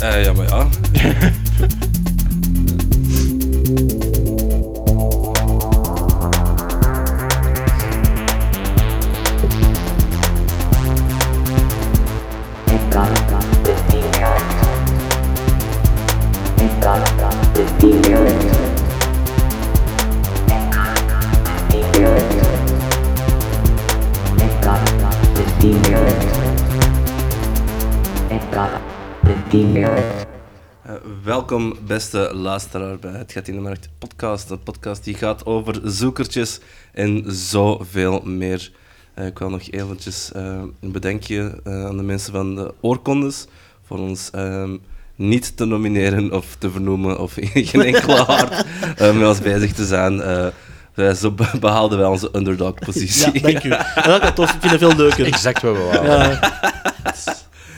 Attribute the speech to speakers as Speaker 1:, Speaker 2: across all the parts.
Speaker 1: Eh, ja, maar ja. Welkom, beste luisteraar, bij Het Gaat in de Markt podcast. Een podcast die gaat over zoekertjes en zoveel meer. Eh, ik wil nog eventjes eh, een bedenkje eh, aan de mensen van de oorkondes voor ons ehm, niet te nomineren of te vernoemen of geen enkele hart met ons bezig te zijn. Eh, wij- zo be- behaalden wij onze underdog-positie.
Speaker 2: Ja, dank u. En dat tof, ik vind het veel leuker.
Speaker 3: Exact wat we waren.
Speaker 2: Ja,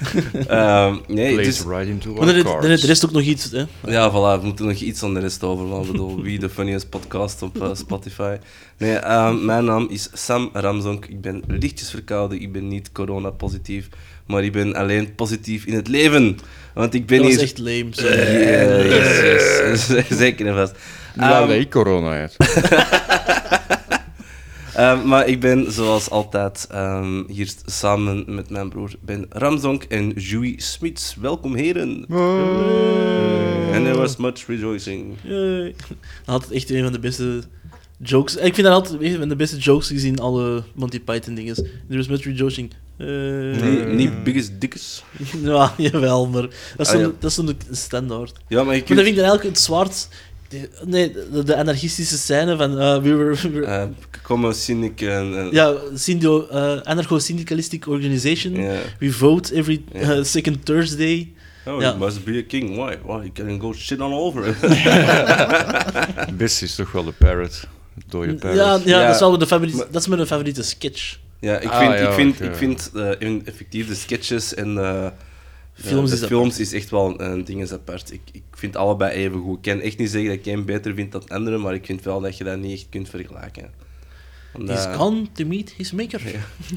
Speaker 1: Ehm, nee,
Speaker 3: Plays
Speaker 1: dus,
Speaker 3: right into
Speaker 2: maar er, is- er is- er is ook nog iets. Hè.
Speaker 1: Ja, voilà, we moeten nog iets aan de rest over. Want ik bedoel, wie de funniest podcast op eh, Spotify. Nee, ehm, mijn naam is Sam Ramzonk. Ik ben lichtjes verkouden. Ik ben niet corona-positief. Maar ik ben alleen positief in het leven. Want ik ben
Speaker 2: Dat
Speaker 1: hier...
Speaker 2: echt lame. sorry.
Speaker 1: Yes, yes, zeker en vast.
Speaker 3: Ja, dat ik corona heb.
Speaker 1: ehm, maar ik ben zoals altijd ehm, hier samen met mijn broer Ben Ramzonk en Joey Smits. Welkom heren. And there was much rejoicing.
Speaker 2: Yay. Dat had echt een van de beste jokes. Ik vind dat altijd een van de beste jokes gezien alle Monty Python dingen. There was much rejoicing. Eh,
Speaker 1: Niet, niet biggest dikkes.
Speaker 2: Ja, jawel, maar dat is
Speaker 1: Ah, ja.
Speaker 2: is zo'n standaard.
Speaker 1: Ja, maar je
Speaker 2: Maar
Speaker 1: kunt...
Speaker 2: dat vind ik dan eigenlijk het zwart. De- Nee, de, de anarchistische scène van eh, we were, we were-
Speaker 1: eh Como Cynic en... en-
Speaker 2: ja, syndio, eh, anarcho-syndicalistic organization. We vote every uh, second Thursday.
Speaker 1: Oh,
Speaker 2: Ja.
Speaker 1: you must be a king. Why? Why? You can go shit on over.
Speaker 3: Best is toch wel de parrot. Dode parrot.
Speaker 2: Ja, ja,
Speaker 1: Ja.
Speaker 2: Dat, is wel de favoriete,
Speaker 1: Maar-
Speaker 2: dat is mijn favoriete sketch.
Speaker 1: ja, ik
Speaker 3: Ah,
Speaker 1: vind,
Speaker 3: ja,
Speaker 1: ik vind, ik vind eh, in- effectief de sketches en eh,
Speaker 2: Films is
Speaker 1: films is echt wel een ding is apart. Ik, ik vind allebei even goed. Ik kan echt niet zeggen dat ik een beter vind dan andere, maar ik vind wel dat je dat niet echt kunt vergelijken. Omdat-
Speaker 2: He's gone to meet his maker.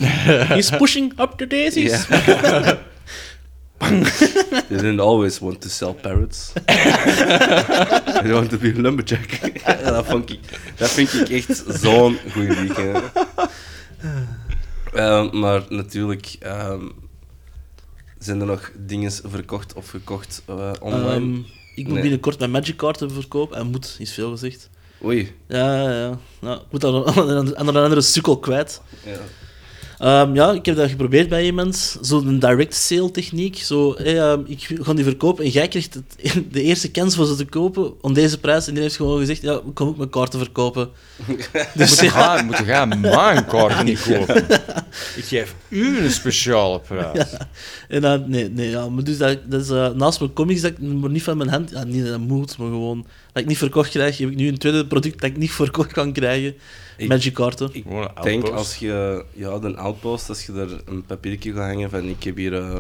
Speaker 2: He's pushing up the daisies.
Speaker 1: Ja. They didn't always want to sell parrots. They want to be a lumberjack. Ja, dat, vond ik, dat vind ik echt zo'n goede weekend. Ehm, maar natuurlijk ehm, zijn er nog dingen verkocht of gekocht eh, online.
Speaker 2: Ehm, ik moet
Speaker 1: Nee.
Speaker 2: binnenkort mijn Magic kaarten verkopen. En moet, is veel gezegd.
Speaker 1: Oei.
Speaker 2: Ja, ja, ja. ik moet een, aan een andere sukkel kwijt.
Speaker 1: Ja.
Speaker 2: Ehm, ja, ik heb dat geprobeerd bij iemand. Zo'n direct sale techniek. Zo, hey, ehm, ik ga die verkopen en jij krijgt het, de eerste kans voor ze te kopen om deze prijs. En die heeft gewoon gezegd, ja, ik kan ook mijn kaarten verkopen. Dus
Speaker 3: Moet je gaan, moet je gaan mijn kaarten niet kopen. Ik geef u een speciale prijs.
Speaker 2: En dan, nee, nee, ja, maar dus dat, dat is eh, naast mijn comics dat ik maar niet van mijn hand, ja, niet dat dat moet, maar gewoon dat ik niet verkocht krijg, heb ik nu een tweede product dat ik niet verkocht kan krijgen.
Speaker 1: Ik-
Speaker 2: Magic kaarten.
Speaker 1: Ik
Speaker 3: Gewoon een
Speaker 1: denk
Speaker 3: outpost.
Speaker 1: als je ja, de outpost, als je er een papiertje gaat hangen van ik heb hier eh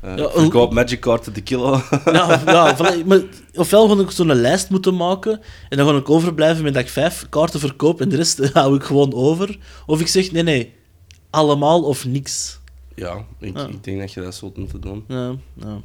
Speaker 1: eh,
Speaker 2: Ja,
Speaker 1: ik verkoop magic kaarten de kilo.
Speaker 2: Ja, ja voilà, maar ofwel ga ik zo'n lijst moeten maken en dan ga ik overblijven met dat ik vijf kaarten verkoop en de rest hou ik gewoon over. Of ik zeg, nee, nee, allemaal of niks.
Speaker 1: ja, ik,
Speaker 2: Ja.
Speaker 1: ik denk dat je dat zult moeten doen.
Speaker 2: Ja, ja.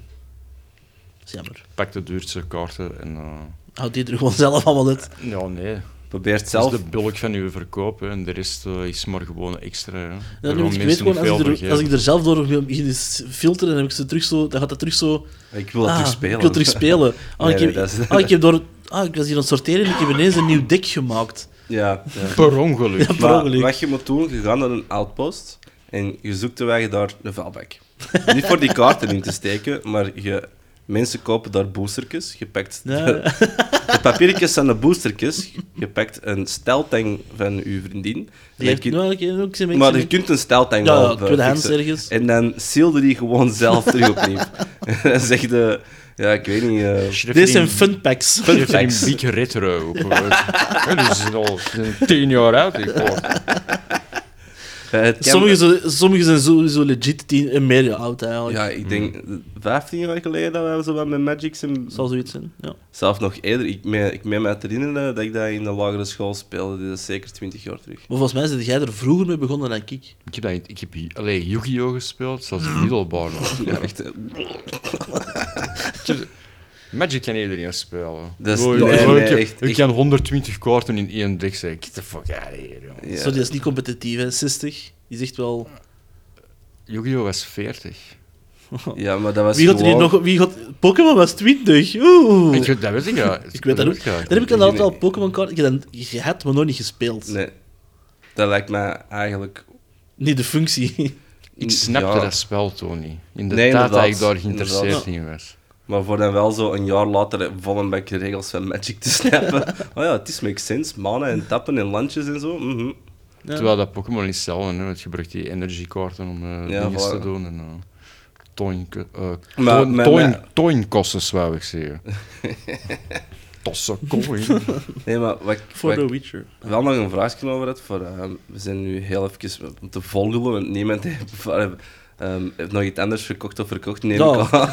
Speaker 2: Dat is jammer.
Speaker 3: Pak de duurste kaarten en... eh,
Speaker 2: Houd die er gewoon zelf allemaal uit.
Speaker 3: ja, nee.
Speaker 1: Probeer het
Speaker 3: Dat
Speaker 1: zelf.
Speaker 3: is de bulk van uw verkoop hè, en de rest eh, is maar gewoon extra. Hè.
Speaker 2: Ja,
Speaker 3: Daar
Speaker 2: nu,
Speaker 3: gaan
Speaker 2: ik weet
Speaker 3: mensen
Speaker 2: gewoon, als ik,
Speaker 3: veel
Speaker 2: er, als ik er zelf door begin te filteren, dan, heb ik ze terug zo, dan gaat dat terug zo...
Speaker 1: Ik wil dat
Speaker 2: ah,
Speaker 1: terug spelen.
Speaker 2: Ik wil terug spelen. Ah,
Speaker 1: Nee,
Speaker 2: ik, heb,
Speaker 1: dat is-
Speaker 2: ah, ik heb door... Ah, ik was hier aan het sorteren en ik heb ineens een nieuw dek gemaakt.
Speaker 1: Ja, ja.
Speaker 3: Per ongeluk.
Speaker 2: Ja, per
Speaker 1: Maar
Speaker 2: ongeluk.
Speaker 1: wat je moet doen, je gaat naar een outpost en je zoekt de weg daar een vuilbak. Niet voor die kaarten in te steken, maar je, mensen kopen daar boostertjes. Je pakt
Speaker 2: Ja.
Speaker 1: de, de papiertjes zijn de boostertjes. Je pakt een steltang van je vriendin. En
Speaker 2: Die heeft ook zijn
Speaker 1: maar je kunt een steltang
Speaker 2: Ja,
Speaker 1: wel,
Speaker 2: ja,
Speaker 1: eh. En dan sealde die gewoon zelf terug opnieuw. en dan zeg je, ja, ik weet niet... eh,
Speaker 2: Deze zijn
Speaker 3: in-
Speaker 2: fun packs.
Speaker 1: Fun
Speaker 3: in
Speaker 1: facts.
Speaker 3: Big Retro. Ja, die is al tien jaar oud. Ik
Speaker 2: Sommige, zo, sommige zijn sowieso legit tien en meer jaar oud eigenlijk.
Speaker 1: Ja, ik denk 15 jaar geleden dat we zo wat met Magic zijn.
Speaker 2: Zal zoiets zijn. Ja.
Speaker 1: Zelf nog eerder. Ik meen, ik meen me te herinneren dat ik dat in de lagere school speelde. Dit is zeker 20 jaar terug.
Speaker 2: Maar volgens mij zit jij er vroeger mee begonnen dan ik.
Speaker 3: Ik heb, dat, ik heb alleen Yu-Gi-Oh! gespeeld, zoals middelbaar nog.
Speaker 1: Ja, echt.
Speaker 3: Magic kan iedereen spelen.
Speaker 1: Dat is- nee,
Speaker 3: ik, heb-
Speaker 1: echt-
Speaker 3: ik
Speaker 1: echt.
Speaker 3: kan 120 kaarten in één deck zeggen. Get the fuck out of here, joh.
Speaker 1: Ja.
Speaker 2: Sorry, dat is niet competitief, hè. 60. Die zegt wel...
Speaker 3: Yu-Gi-Oh! was 40.
Speaker 1: Ja, maar dat was
Speaker 2: Wie gaat er hier nog... Wie gaat... Pokémon was 20. Oeh.
Speaker 3: Ik, weet- dat weet ik ja.
Speaker 2: Ik weet dat ook.
Speaker 3: ja.
Speaker 2: Dan heb ik wel Pokémon-kaarten. Ik heb dat gehad, maar nog niet gespeeld.
Speaker 1: Nee. Dat lijkt mij eigenlijk...
Speaker 2: Niet de functie.
Speaker 3: Ik snapte
Speaker 1: Ja.
Speaker 3: dat spel toen niet. In de
Speaker 1: Nee,
Speaker 3: tijd dat ik daar geïnteresseerd
Speaker 1: Inderdaad.
Speaker 3: in was.
Speaker 1: Maar voor dan wel zo een jaar later vol een bek regels van Magic te snappen. oh ja, het is makes sense. Manen en tappen en landjes en zo. mhm.
Speaker 2: Ja.
Speaker 3: Terwijl dat Pokémon niet hetzelfde hè. want je gebruikt die energiekaarten om eh
Speaker 1: Ja,
Speaker 3: dingen te doen. En, uh, toin, eh,
Speaker 1: Maar
Speaker 3: toin,
Speaker 1: met-
Speaker 3: toin,
Speaker 1: met-
Speaker 3: toinkosten, wou ik zeggen. Tossen coin.
Speaker 1: Nee, maar wat, ik-
Speaker 2: Voor
Speaker 1: wat
Speaker 2: The
Speaker 1: ik
Speaker 2: Witcher.
Speaker 1: wel nog een vraagje over had. Voor, we zijn nu heel even om te volgen, want niemand heeft, ehm, heeft nog iets anders verkocht of verkocht. Neem
Speaker 2: Ja.
Speaker 1: ik aan.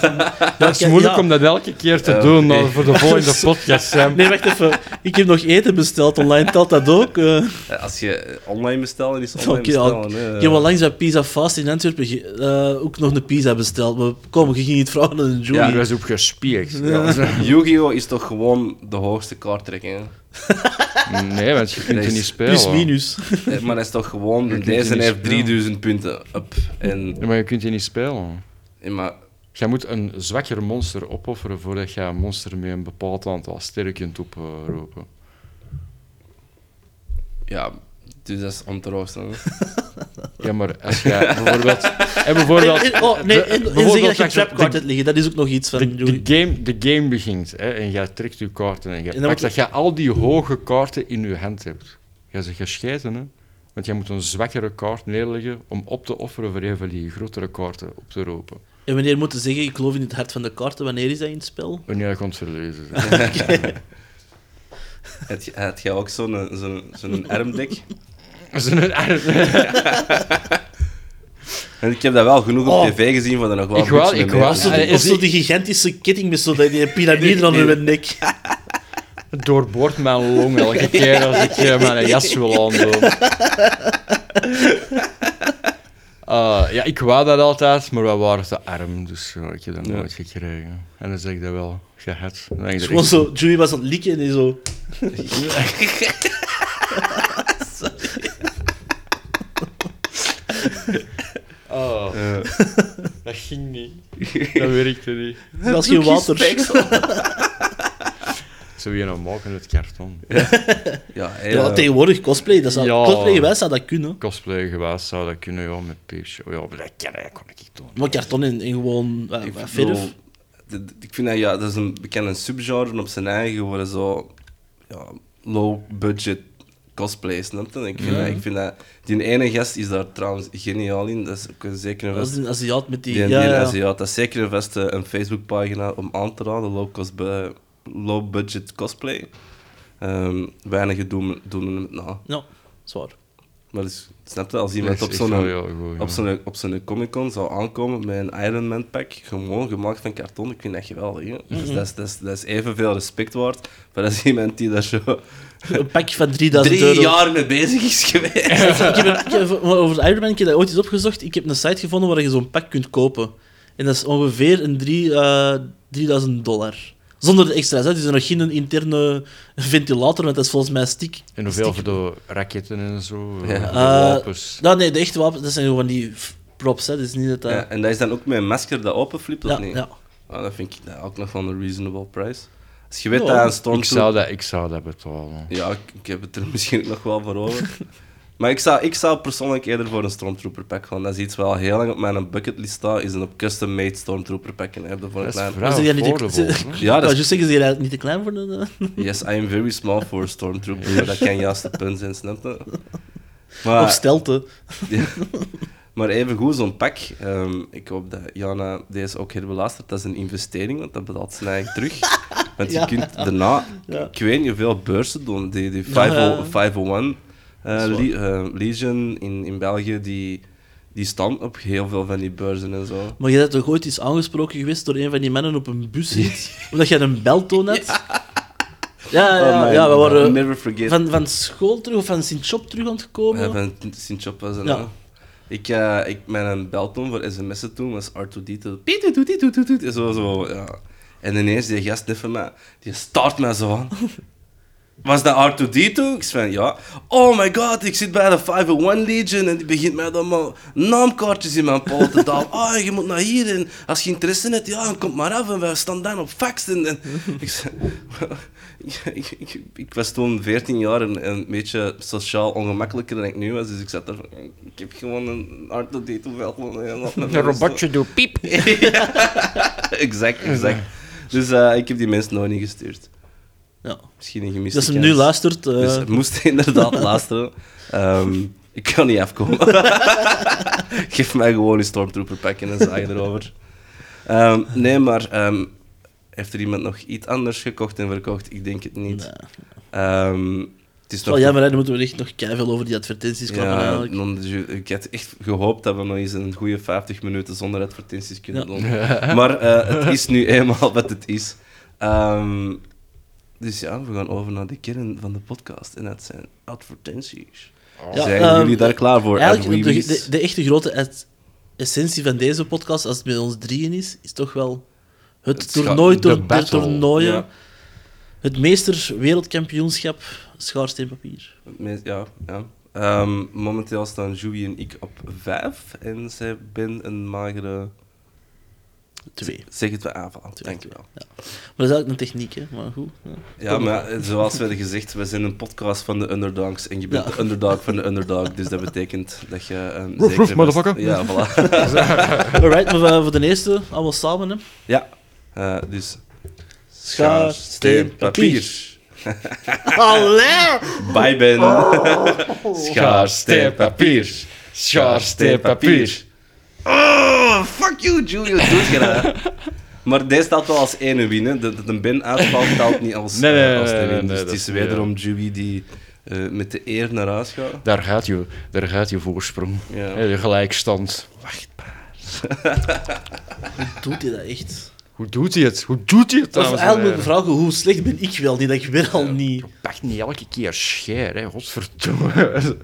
Speaker 3: Ja, het is moeilijk
Speaker 2: ja.
Speaker 3: om dat elke keer te
Speaker 1: Ja,
Speaker 3: doen nou, voor de volgende podcast, Sam.
Speaker 2: Nee, wacht even. Ik heb nog eten besteld online. Telt dat ook? Eh,
Speaker 1: Als je eh, online bestellen, is
Speaker 2: Oké,
Speaker 1: online
Speaker 2: ja,
Speaker 1: bestellen. hè.
Speaker 2: ik heb al langs bij Pizza Fast in Antwerpen eh, ook nog een pizza besteld. Maar kom, je ging niet vragen aan een
Speaker 3: Ja,
Speaker 2: Julie.
Speaker 3: er was op gespierd.
Speaker 1: Ja, Yu-Gi-Oh! is toch gewoon de hoogste kaarttrekking?
Speaker 3: Nee, want je kunt er niet spelen.
Speaker 2: Plus minus.
Speaker 1: Maar dat is toch gewoon...
Speaker 3: Je kunt
Speaker 1: Deze
Speaker 3: niet
Speaker 1: heeft
Speaker 3: spelen.
Speaker 1: 3000 punten up. En,
Speaker 3: Ja, maar je kunt die niet spelen.
Speaker 1: en maar,
Speaker 3: Je moet een zwakker monster opofferen voordat je een monster met een bepaald aantal sterren kunt oproepen.
Speaker 1: ja, dus dat is om te roosteren. hè.
Speaker 3: Ja, maar als jij bijvoorbeeld... En bijvoorbeeld...
Speaker 2: En- en- oh, nee, en, en
Speaker 3: bijvoorbeeld
Speaker 2: zeggen dat je
Speaker 3: als
Speaker 2: trapkaart hebt liggen. Dat is ook nog iets van
Speaker 3: De, de, game, de game begint hè, en jij trekt je kaarten en je pakt
Speaker 2: moet-
Speaker 3: dat je al die hoge kaarten in je hand hebt. Je zegt gescheiden, hè? Want jij moet een zwakkere kaart neerleggen om op te offeren voor een van die grotere kaarten op te roepen.
Speaker 2: En wanneer moeten zeggen, ik geloof in het hart van de kaarten, wanneer is dat in het spel?
Speaker 3: Wanneer je komt verlezen.
Speaker 1: Heb je- Heb jij ook zo'n zo'n zo'n armdek?
Speaker 3: Zo'n
Speaker 1: En ik heb dat wel genoeg op
Speaker 2: Oh.
Speaker 1: tv gezien van er nog wel
Speaker 3: Ik
Speaker 1: beetje
Speaker 3: ik
Speaker 2: Of zo, die, of
Speaker 3: is
Speaker 2: zo
Speaker 3: die-
Speaker 2: gigantische ketting met zo die, piramide aan hun nek.
Speaker 3: doorboort mijn long elke keer als ik eh, mijn jas wil aandoen. Ah, ja, ik wou dat altijd, maar we waren te arm, dus ja, ik heb dat
Speaker 1: Ja.
Speaker 3: nooit gekregen. En dan zeg ik dat wel gehad. Ik
Speaker 2: Gewoon zo, Julie was aan het likken en die zo...
Speaker 3: Oh,
Speaker 1: Eh,
Speaker 3: dat ging niet. Dat werkte niet.
Speaker 2: Dat was geen water.
Speaker 3: Zou je nou maken uit karton?
Speaker 1: ja, hey,
Speaker 2: Ja,
Speaker 1: eh,
Speaker 2: tegenwoordig cosplay. Dat zou,
Speaker 3: Ja.
Speaker 2: Cosplay gewijs zou dat kunnen.
Speaker 3: Cosplay gewaas zou dat kunnen, ja, met peepshow. Ja, maar dat kan ik, niet doen.
Speaker 2: Maar karton en gewoon uh,
Speaker 1: ik,
Speaker 2: verf.
Speaker 1: bedoel, d- d- ik vind dat ja, dat is een bekende subgenre op zijn eigen geworden, zo ja, low-budget cosplay, snap je? Ik vind,
Speaker 3: Ja.
Speaker 1: dat, ik vind dat... Die ene gast is daar trouwens geniaal in, dat is ook een zeker een
Speaker 2: Dat is
Speaker 1: vast...
Speaker 2: een Aziat met die...
Speaker 1: Die,
Speaker 2: ja,
Speaker 1: die
Speaker 2: ja.
Speaker 1: Aziat, dat is zeker een vaste een Facebookpagina om aan te raden, low, cost, bu- low budget cosplay. Ehm weinigen doen, doen het na.
Speaker 2: Ja, zwaar.
Speaker 1: Maar dus, snap je, als iemand op zo'n
Speaker 3: ja.
Speaker 1: op zo'n op zo'n Comic-Con zou aankomen met een Iron Man pack, gewoon gemaakt van karton, ik vind dat geweldig. hè. Dus
Speaker 2: Mhm.
Speaker 1: dat, is, dat, is, dat is evenveel respect waard, maar dat is iemand die daar zo
Speaker 2: Een pakje van 3000
Speaker 1: drie
Speaker 2: euro.
Speaker 1: jaar mee bezig is geweest.
Speaker 2: ik heb, een- ik heb, over Iron Man, ik heb dat ooit eens opgezocht. Ik heb een site gevonden waar je zo'n pak kunt kopen. En dat is ongeveer een drie, eh, 3000 dollar. Zonder de extra's. Hè. Dus er is nog geen interne ventilator, want dat is volgens mij stick.
Speaker 3: En hoeveel voor de raketten en zo,
Speaker 1: Ja.
Speaker 3: de
Speaker 2: Eh,
Speaker 3: wapens.
Speaker 2: Nou, nee, de echte wapens, dat zijn gewoon van die props. Hè. Dus niet dat dat...
Speaker 1: Ja, en dat is dan ook met een masker dat openflipt, of
Speaker 2: ja,
Speaker 1: niet?
Speaker 2: ja.
Speaker 1: Ah, dat vind ik dat ook nog van een reasonable price. Als je weet
Speaker 2: Ja,
Speaker 1: dat een
Speaker 3: Ik
Speaker 1: stormtrooper...
Speaker 3: zou, dat, ik zou dat betalen.
Speaker 1: Ja, ik, ik heb het er misschien ook nog wel voor over. maar ik zou, ik zou persoonlijk eerder voor een Stormtrooper pack gaan. Dat is iets wel heel lang op mijn bucketlist staat, is een op custom-made Stormtrooper pack. En heb je voor een
Speaker 3: Dat is
Speaker 1: klein...
Speaker 2: Zeg jij niet ze-?
Speaker 1: Ja, dat is...
Speaker 2: is... zeggen ze eigenlijk niet te klein voor de...
Speaker 1: Yes, I am very small for a Stormtrooper. dat kan juist het punt zijn, snap je? Maar,
Speaker 2: Of stelte.
Speaker 1: Ja. Maar even goed, zo'n pak. ehm, ik hoop dat Jana deze ook herbeluistert. Dat is een investering, want dat betaalt zijn eigen terug. Want je kunt daarna, ik weet niet hoeveel beurzen doen. Die, die
Speaker 2: Ja, ja.
Speaker 1: 50 501
Speaker 2: Dat is
Speaker 1: Eh. Le- eh, Legion in, in België, die, die staan op heel veel van die beurzen en zo.
Speaker 2: Maar je bent toch ooit eens aangesproken geweest door een van die mannen op een bus zit, omdat jij een beltoon had? Ja, ja,
Speaker 1: Oh,
Speaker 2: ja, we waren van, van school terug of van Sint-Job terug aan het komen.
Speaker 1: Ja, van Sint-Job was dat.
Speaker 2: Ja.
Speaker 1: Ik, eh, ik, mijn beltoon voor sms'en toen was R2D2. Piet-toet-toet-toet-toet. Zo, zo, ja. En ineens, die gast net van mij, die start mij zo aan. Was dat R2D2? Ik zei ja. Oh my god, ik zit bij de 501 Legion en die begint mij dan maar naamkaartjes in mijn poot te dalen. Ah, je moet naar hier en als je interesse hebt, ja, dan kom maar af en wij staan dan op fax. En, en ik, zei, ik, ik, ik was toen 14 jaar en, en een beetje sociaal ongemakkelijker dan ik nu was, dus ik zat er van, ik heb gewoon een R2D2 veld.
Speaker 3: Een robotje doet piep.
Speaker 1: exact, exact. Dus eh, ik heb die mensen nooit niet gestuurd.
Speaker 2: Ja.
Speaker 1: Misschien een gemiste
Speaker 2: hem
Speaker 1: kans.
Speaker 2: nu luistert, eh,
Speaker 1: Dus moest inderdaad luisteren. Ehm, ik kan niet afkomen. Geef mij gewoon een stormtrooper pakken en zagen erover. Ehm, nee, maar ehm, heeft er iemand nog iets anders gekocht en verkocht? Ik denk het niet.
Speaker 2: nee.
Speaker 1: Ehm, het is
Speaker 2: jammer, hè, dan moeten we echt nog keihard over die advertenties klappen
Speaker 1: ja,
Speaker 2: eigenlijk.
Speaker 1: non- je- ik had echt gehoopt dat we nog eens een goede 50 minuten zonder advertenties kunnen
Speaker 2: Ja.
Speaker 1: doen. Maar eh, het is nu eenmaal wat het is. Ehm, dus ja, we gaan over naar de kern van de podcast en dat zijn advertenties.
Speaker 2: Ja,
Speaker 1: zijn
Speaker 2: ehm,
Speaker 1: jullie daar klaar voor?
Speaker 2: Eigenlijk, de, de, de echte grote es- essentie van deze podcast, als het met ons drieën is, is toch wel het, toernooi
Speaker 3: de
Speaker 2: door de
Speaker 3: battle.
Speaker 2: toernooien.
Speaker 1: Ja.
Speaker 2: Het meester wereldkampioenschap schaarsteen-papier.
Speaker 1: Ja, ja. Ehm, momenteel staan Joey en ik op vijf en zij ben een magere...
Speaker 2: Twee.
Speaker 1: Zeg het wel aanval. Dankjewel.
Speaker 2: Maar dat is eigenlijk een techniek, hè. Maar goed. Ja.
Speaker 1: Ja, maar eh, zoals we gezegd, we zijn een podcast van de underdogs en je bent
Speaker 2: Ja.
Speaker 1: de underdog van de underdog, dus dat betekent dat je een zekere
Speaker 3: motherfucker.
Speaker 1: Ja, voilà.
Speaker 2: Alright, maar voor- voor de eerste, allemaal samen, hè.
Speaker 1: Ja, eh, dus...
Speaker 2: Schaar, steen,
Speaker 1: papier.
Speaker 2: Allee!
Speaker 1: Bye, Ben.
Speaker 3: Schaar, steen, papier. Schaar, steen, papier.
Speaker 1: Oh, fuck you, Julius. Doe je dat? Maar deze staat wel als ene winnen. Dat een Ben uitvalt, telt niet als,
Speaker 3: Nee, nee,
Speaker 1: eh, als winnen.
Speaker 3: nee,
Speaker 1: dus het is wederom Julie die eh, met de eer naar huis gaat.
Speaker 3: Daar gaat je, daar gaat je voorsprong.
Speaker 1: Ja.
Speaker 3: Hè, De gelijkstand.
Speaker 2: Doet hij dat echt?
Speaker 3: Hoe doet hij het? Hoe doet hij het? Dames en
Speaker 2: eigenlijk moet ik
Speaker 3: heren?
Speaker 2: vragen, hoe slecht ben ik wel niet, dat ik weer al niet...
Speaker 3: Pak niet elke keer scheer, hè. Godverdomme.
Speaker 2: De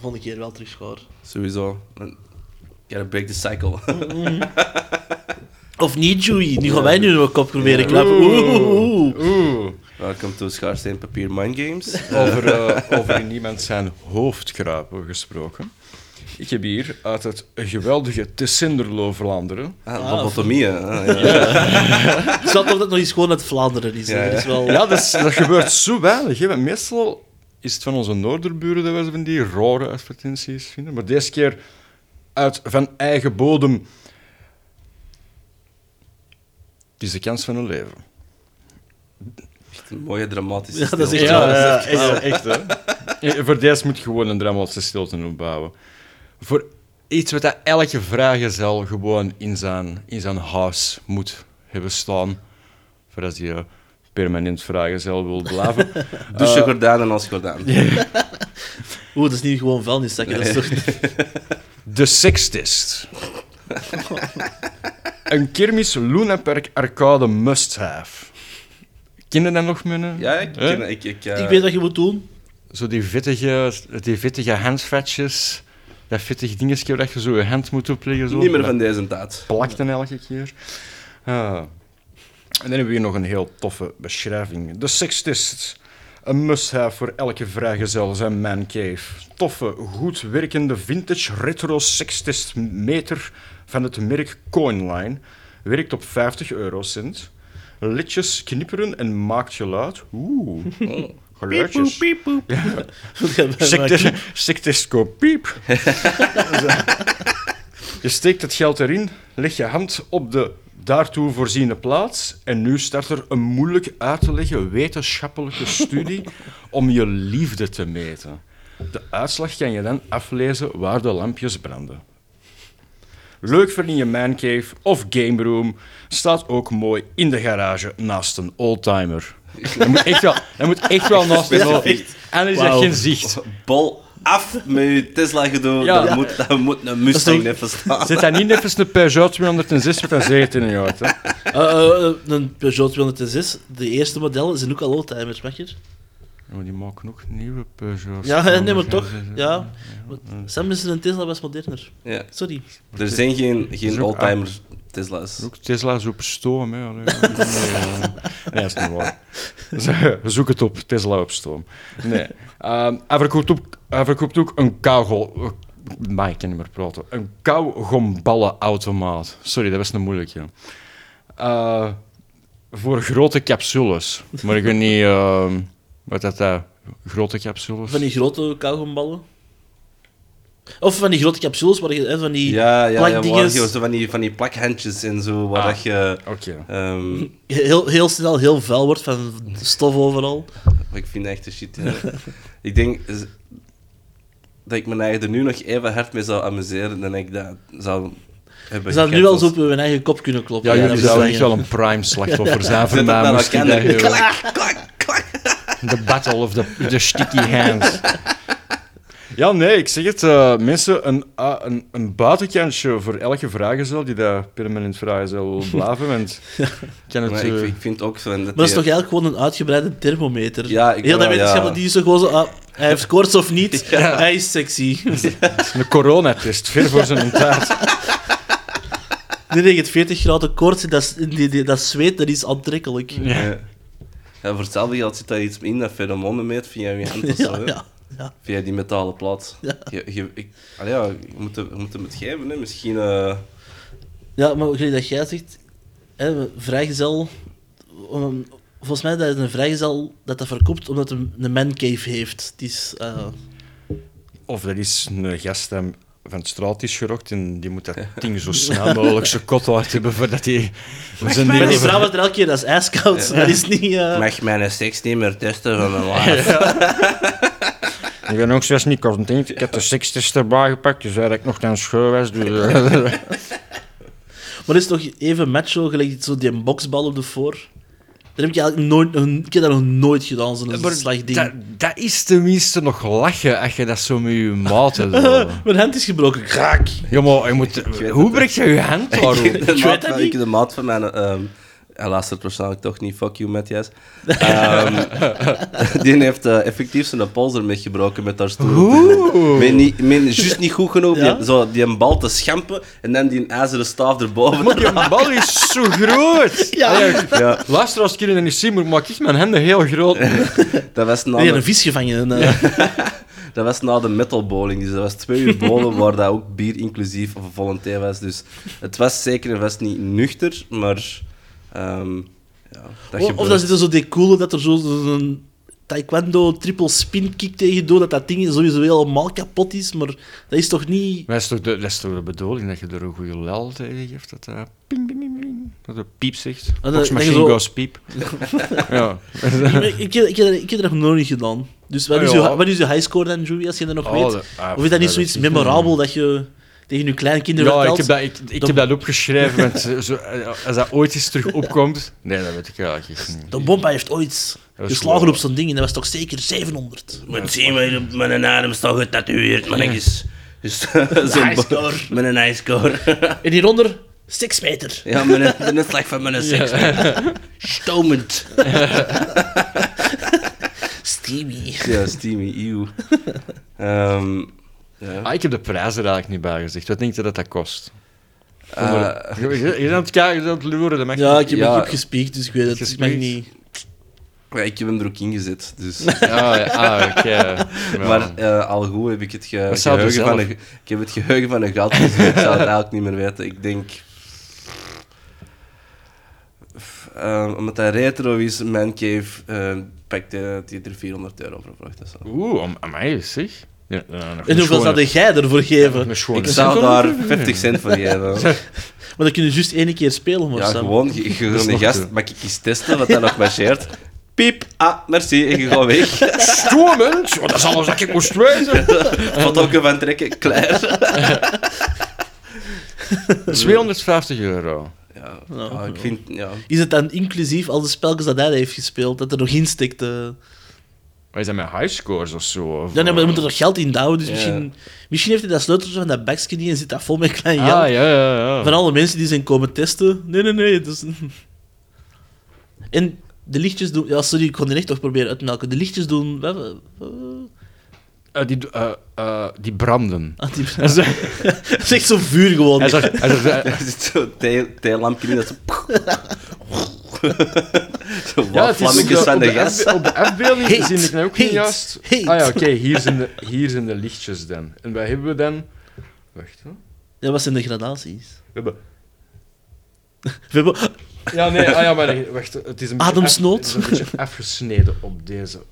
Speaker 2: volgende keer wel terug schaar.
Speaker 1: Sowieso. Gotta break the cycle.
Speaker 2: Of niet, Joey. Nu gaan wij nu nog een kop proberen
Speaker 1: Ja.
Speaker 2: klappen. Oeh, oeh.
Speaker 1: Welkom to Schaarsteen Papier Mind Games.
Speaker 3: Over, eh, over in iemand zijn hoofd kruipen gesproken. Ik heb hier uit het geweldige Tessinderlo Vlaanderen.
Speaker 1: Ah, lobotomie, hè. Ah, ja.
Speaker 2: Ik zou toch dat het nog eens gewoon uit Vlaanderen is.
Speaker 1: Ja, ja.
Speaker 2: Dat is wel...
Speaker 3: Ja, dat, is- dat gebeurt zo weinig. Hè. Meestal is het van onze noorderburen dat we van die rare advertenties vinden. Maar deze keer uit van eigen bodem. Het is de kans van een leven.
Speaker 1: Echt een mooie dramatische
Speaker 2: Ja, dat is
Speaker 1: stilte.
Speaker 2: echt
Speaker 3: ja, echt, hè. Voor deze moet je gewoon een dramatische stilte opbouwen. Voor iets wat dat elke vrijgezel gewoon in zijn, in zijn huis moet hebben staan. Voor als hij eh, permanent vrijgezel wil blijven.
Speaker 1: Douche gordijnen als gordijn.
Speaker 2: Oeh, dat is niet gewoon vuilniszakken. Dat is toch...
Speaker 3: De Sextist. een kermis Lunapark arcade must-have. Ken je dat nog, meneer?
Speaker 1: Ja, ik, ken, ik, ik, eh,
Speaker 2: Ik weet wat je moet doen.
Speaker 3: Zo die vettige, die vettige handvatjes. Dat vettige dingetje dat je zo je hand moet opleggen. Zo.
Speaker 1: niet meer van deze tijd.
Speaker 3: plakt dan elke keer. Ah. En dan hebben we hier nog een heel toffe beschrijving. De Sextist. Een must-have voor elke vrijgezel zijn mancave. Toffe, goed werkende vintage retro sextist meter van het merk Coinline. Werkt op 50 eurocent. Lichtjes knipperen en maakt geluid. Oeh, geluidjes. Secte- Sectescopiep. je steekt het geld erin, leg je hand op de daartoe voorziene plaats en nu start er een moeilijk uit te leggen wetenschappelijke studie om je liefde te meten. De uitslag kan je dan aflezen waar de lampjes branden. Leuk voor in je mancave of game room. Staat ook mooi in de garage naast een oldtimer. Dat moet echt wel, dat moet echt wel naast
Speaker 1: echt.
Speaker 3: En is
Speaker 2: Wauw.
Speaker 3: geen zicht.
Speaker 1: Bol af met je Tesla-gedoe.
Speaker 3: Ja.
Speaker 1: Dat, moet, dat moet een Mustang even staan.
Speaker 3: Zit dat niet even een Peugeot 206 met een 17 jaar? Hè?
Speaker 2: Eh, eh, een Peugeot 206, de eerste modellen zijn ook al oldtimers, mag je?
Speaker 3: Oh, die maken ook nieuwe Peugeots.
Speaker 2: Ja, nee, maar toch. Ja. Sam is een Tesla was moderner.
Speaker 1: Ja.
Speaker 2: Sorry.
Speaker 1: Er zijn geen, geen
Speaker 3: Zoek-
Speaker 1: oldtimer Tesla's.
Speaker 3: Ook Tesla's op stoom, hè. Nee, dat is niet waar. Zoek het op, Tesla op stoom. Nee. Ehm, hij, verkoopt ook, hij verkoopt ook een kauwgol... Maar ik kan niet meer praten. Een kauwgomballenautomaat. Sorry, dat was een moeilijke. Eh, voor grote capsules. Maar ik weet niet... ehm, wat dat eh, Grote capsules?
Speaker 2: Van die grote kauwgomballen. Of van die grote capsules, waar je hè, van die
Speaker 1: Ja, ja, ja
Speaker 2: plakdinges-
Speaker 1: zo van die, van die plakhandjes en zo, waar
Speaker 3: Ah.
Speaker 1: dat je... Ehm,
Speaker 2: heel, heel snel heel vuil wordt van stof overal.
Speaker 1: ik vind echt de shit. ja. ik denk dat ik me eigen er nu nog even hard mee zou amuseren dan ik dat zou hebben
Speaker 2: We zouden nu wel zo op hun eigen kop kunnen kloppen.
Speaker 3: Ja,
Speaker 2: dat
Speaker 3: jullie
Speaker 2: is
Speaker 3: zouden
Speaker 2: wel
Speaker 3: echt wel een prime slachtoffer zijn voor mij.
Speaker 1: klak, klak.
Speaker 3: The battle of the, the sticky hands. Ja, nee, ik zeg het. eh, mensen, een, ah, een, een buitenkantje voor elke vragenzel die daar permanent vragenzel wil blijven. Want ik kan het...
Speaker 1: Maar ik,
Speaker 3: eh,
Speaker 1: ik vind ook zo... en
Speaker 2: Maar dat is toch eigenlijk gewoon een uitgebreide thermometer?
Speaker 1: Ja, ik-
Speaker 2: Heel dat
Speaker 1: ja,
Speaker 2: wetenschap,
Speaker 1: ja.
Speaker 2: die is zo gewoon zo... ah, hij heeft koorts of niet, hij is sexy.
Speaker 3: een coronatest, ver voor zijn tijd.
Speaker 2: Nee, nee, het 40 graden koorts, dat, die, dat zweet, dat is aantrekkelijk.
Speaker 3: Ja.
Speaker 1: Ja. Ja, voor hetzelfde geld zit daar iets in dat pheromonen meet via je hand of zo.
Speaker 2: Ja, ja, ja.
Speaker 1: Via die metalen plaat.
Speaker 2: Ja.
Speaker 1: Je, je, ik, allee, ja, je, moet hem, je moet hem het geven, hè. Misschien... eh,
Speaker 2: Ja, maar gelijk dat jij zegt, hè, vrijgezel... um, volgens mij dat is een vrijgezel dat dat verkoopt omdat hij een mancave heeft. Het is... eh,
Speaker 3: Of dat is een gast die van het straat is gerokt en die moet dat ding zo snel mogelijk zijn kot uit hebben voordat hij... zijn
Speaker 2: maar die vrouw was er elke keer, dat is ijskoud. Dat is niet... eh,
Speaker 1: Mag mijn seks niet meer testen van mijn lijf?
Speaker 3: Ik ben ook zelfs niet content. Ik heb de sekstest erbij gepakt, dus eigenlijk nog school was. Dus, eh,
Speaker 2: Maar is toch even macho, gelijk zo die boksbal op de voor? Dat heb ik eigenlijk nooit... een- Ik heb dat nog nooit gedaan, zo'n slag ding.
Speaker 3: dat, dat is tenminste nog lachen als je dat zo met je maten doet.
Speaker 2: Mijn hand is gebroken. Kraak.
Speaker 3: Ja, maar je moet...
Speaker 1: weet
Speaker 3: Hoe breng je je hand
Speaker 1: Ik,
Speaker 3: daarop?
Speaker 1: de,
Speaker 2: weet
Speaker 1: maat,
Speaker 2: dat niet.
Speaker 1: ik, de maat van mijn... ehm hij luistert waarschijnlijk toch niet. Fuck you, Matthias. Ehm, die heeft eh, effectief zijn polder metgebroken met haar stoel.
Speaker 3: Oeh.
Speaker 1: Met niet, met juist niet goed genoeg.
Speaker 2: Ja?
Speaker 1: Die, zo, die een bal te schampen en dan die een ijzeren staaf erboven.
Speaker 3: Maar die bal is zo groot.
Speaker 2: Ja.
Speaker 1: Ja,
Speaker 3: Luisteraars kunnen dat niet zien, maar maak ik mijn handen heel groot.
Speaker 1: dat was na de,
Speaker 2: een vis gevangen. eh.
Speaker 1: dat was na de metal bowling. Dus dat was twee uur bowlen waar dat ook bier inclusief of thee was. Dus het was zeker en vast niet nuchter, maar... ehm, ja, dat
Speaker 2: Of, of
Speaker 1: gebeurt.
Speaker 2: dan zit er zo die coole dat er zo zo'n taekwondo triple spin kick tegen doet, dat dat ding sowieso helemaal kapot is, maar dat is toch niet...
Speaker 3: Maar dat is, toch de, dat is toch de bedoeling dat je er een goede lel tegen geeft? Dat dat ping, ping, ping, ping, dat het piep zegt.
Speaker 2: dat- dat
Speaker 3: machine
Speaker 2: zo-
Speaker 3: goes piep. ja.
Speaker 2: ik, ik, ik, ik, heb dat nog nooit niet gedaan. Dus wat is,
Speaker 3: Ah, ja.
Speaker 2: je, wat is je highscore dan, Joey, als je dat nog
Speaker 3: Oh,
Speaker 2: weet?
Speaker 3: dat- ah,
Speaker 2: Of is dat niet
Speaker 3: dat
Speaker 2: zoiets memorabel dat je tegen je kleine kinderen
Speaker 3: Ja, ik heb dat, ik, heb dat opgeschreven, want zo- eh, als dat ooit eens terug opkomt... Nee, dat weet ik eigenlijk niet.
Speaker 2: De bomba heeft ooit geslagen op zo'n ding en dat was toch zeker 700.
Speaker 1: Moet zien waar op mijn adem staat getatoeëerd, man. is is zo'n
Speaker 2: Highscore.
Speaker 1: Met een.
Speaker 2: En hieronder 6 meter.
Speaker 1: ja, met een, met een slag van mijn seks. Stomend.
Speaker 2: Steamy.
Speaker 1: Ja, steamy, eeuw. Ehm ja.
Speaker 3: Ah, ik heb de prijs er eigenlijk niet bij gezegd. Wat denk je dat dat kost?
Speaker 1: Eh,
Speaker 3: je, je, je bent aan het kijken, je bent aan het loeren, dat mag
Speaker 2: Ja, ik heb,
Speaker 1: Ja.
Speaker 2: ik heb gespiekt, dus ik weet het. Ik mag niet...
Speaker 1: ja, ik heb hem er ook ingezet, dus...
Speaker 3: Ah, ja, ah, oké. Ja.
Speaker 1: Maar eh, al goed heb ik het ge- geheugen van een, ik heb het geheugen van een gat, dus ik zou het eigenlijk niet meer weten. Ik denk... eh, omdat hij retro is, Mancave, uh, pakt hij die er 400 euro voor vraagt. Dat zo.
Speaker 3: Oeh, am- amai, zeg. Ja, eh,
Speaker 2: En hoeveel
Speaker 3: schone-
Speaker 2: zou jij ervoor geven?
Speaker 1: Ik zou daar 50 cent voor geven.
Speaker 2: Maar dan kun je juist één keer spelen, maar
Speaker 1: Ja,
Speaker 2: Sam.
Speaker 1: gewoon, je, een
Speaker 3: nog
Speaker 1: gast, mag ik eens testen wat hij nog marcheert? Piep, ah, merci, en je gaat weg.
Speaker 3: Stormend? Ja, dat is alles wat ik moest weten.
Speaker 1: Fotoken van trekken, klaar.
Speaker 3: 250 euro.
Speaker 1: Ja,
Speaker 2: ja,
Speaker 1: ik vind, ja.
Speaker 2: Is het dan inclusief al de spelletjes dat hij heeft gespeeld, dat er nog in steekt? eh?
Speaker 3: Maar is dat met highscores of zo? Of,
Speaker 2: Ja, nee, maar
Speaker 3: eh,
Speaker 2: je moet er geld in douwen, dus misschien, misschien heeft hij dat sleuteltje van dat bagsje niet en zit dat vol met klein geld.
Speaker 3: Ah, ja, ja, ja.
Speaker 2: Van alle mensen die zijn komen testen. Nee, nee, nee. Dus... En de lichtjes doen... Ja, sorry, ik kon die echt toch proberen uit te melken. De lichtjes doen... wat- wat- wat-
Speaker 3: Eh, die, eh, eh, die branden.
Speaker 2: Ah, die-
Speaker 3: Hij zegt,
Speaker 2: Dat is echt zo vuur gewoon.
Speaker 3: hij zegt, hij zegt,
Speaker 1: zit zo'n thee- theelampje in dat zo... zo
Speaker 3: ja,
Speaker 1: wat
Speaker 3: het is op de, op
Speaker 1: de
Speaker 3: de,
Speaker 1: gas.
Speaker 3: Op de afbeelding zie ik nou ook
Speaker 2: heet,
Speaker 3: niet juist.
Speaker 2: heet.
Speaker 3: Ah ja, oké, hier, zijn de, hier zijn de lichtjes dan. En wat hebben we dan? Wacht, hoor.
Speaker 2: Ja, wat zijn de gradaties?
Speaker 3: We hebben...
Speaker 2: We hebben...
Speaker 3: Ja, nee, ah ja, maar wacht, het is een beetje,
Speaker 2: Ademsnood.
Speaker 3: af- het is een beetje afgesneden op deze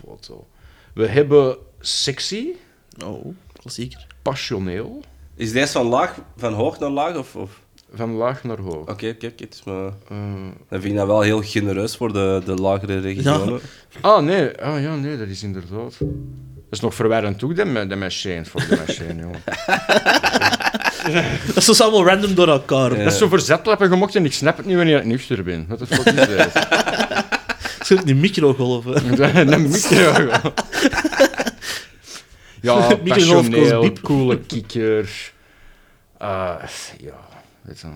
Speaker 3: foto. We hebben sexy,
Speaker 2: Oh, klassieker.
Speaker 3: passioneel,
Speaker 1: Is deze van, laag, van hoog naar laag? Of, of?
Speaker 3: Van laag naar hoog.
Speaker 1: Oké, kijk, het is maar...
Speaker 3: Eh,
Speaker 1: Dan vind ik dat wel heel genereus voor de, de lagere regionen.
Speaker 3: ah, nee, ah, ja, nee, dat is inderdaad... Dat is nog verwarrend ook, de, ma- de machine, voor de machine, jongen.
Speaker 2: Dat is dus allemaal random door elkaar.
Speaker 1: Ja.
Speaker 3: Dat is zo verzetlappen gemokt en ik snap het niet wanneer ik nuchter ben. Wat de fuck is dat?
Speaker 2: Die microgolven.
Speaker 3: Een micro. Ja, passioneel, coole kikker. Eh, ja, weet je,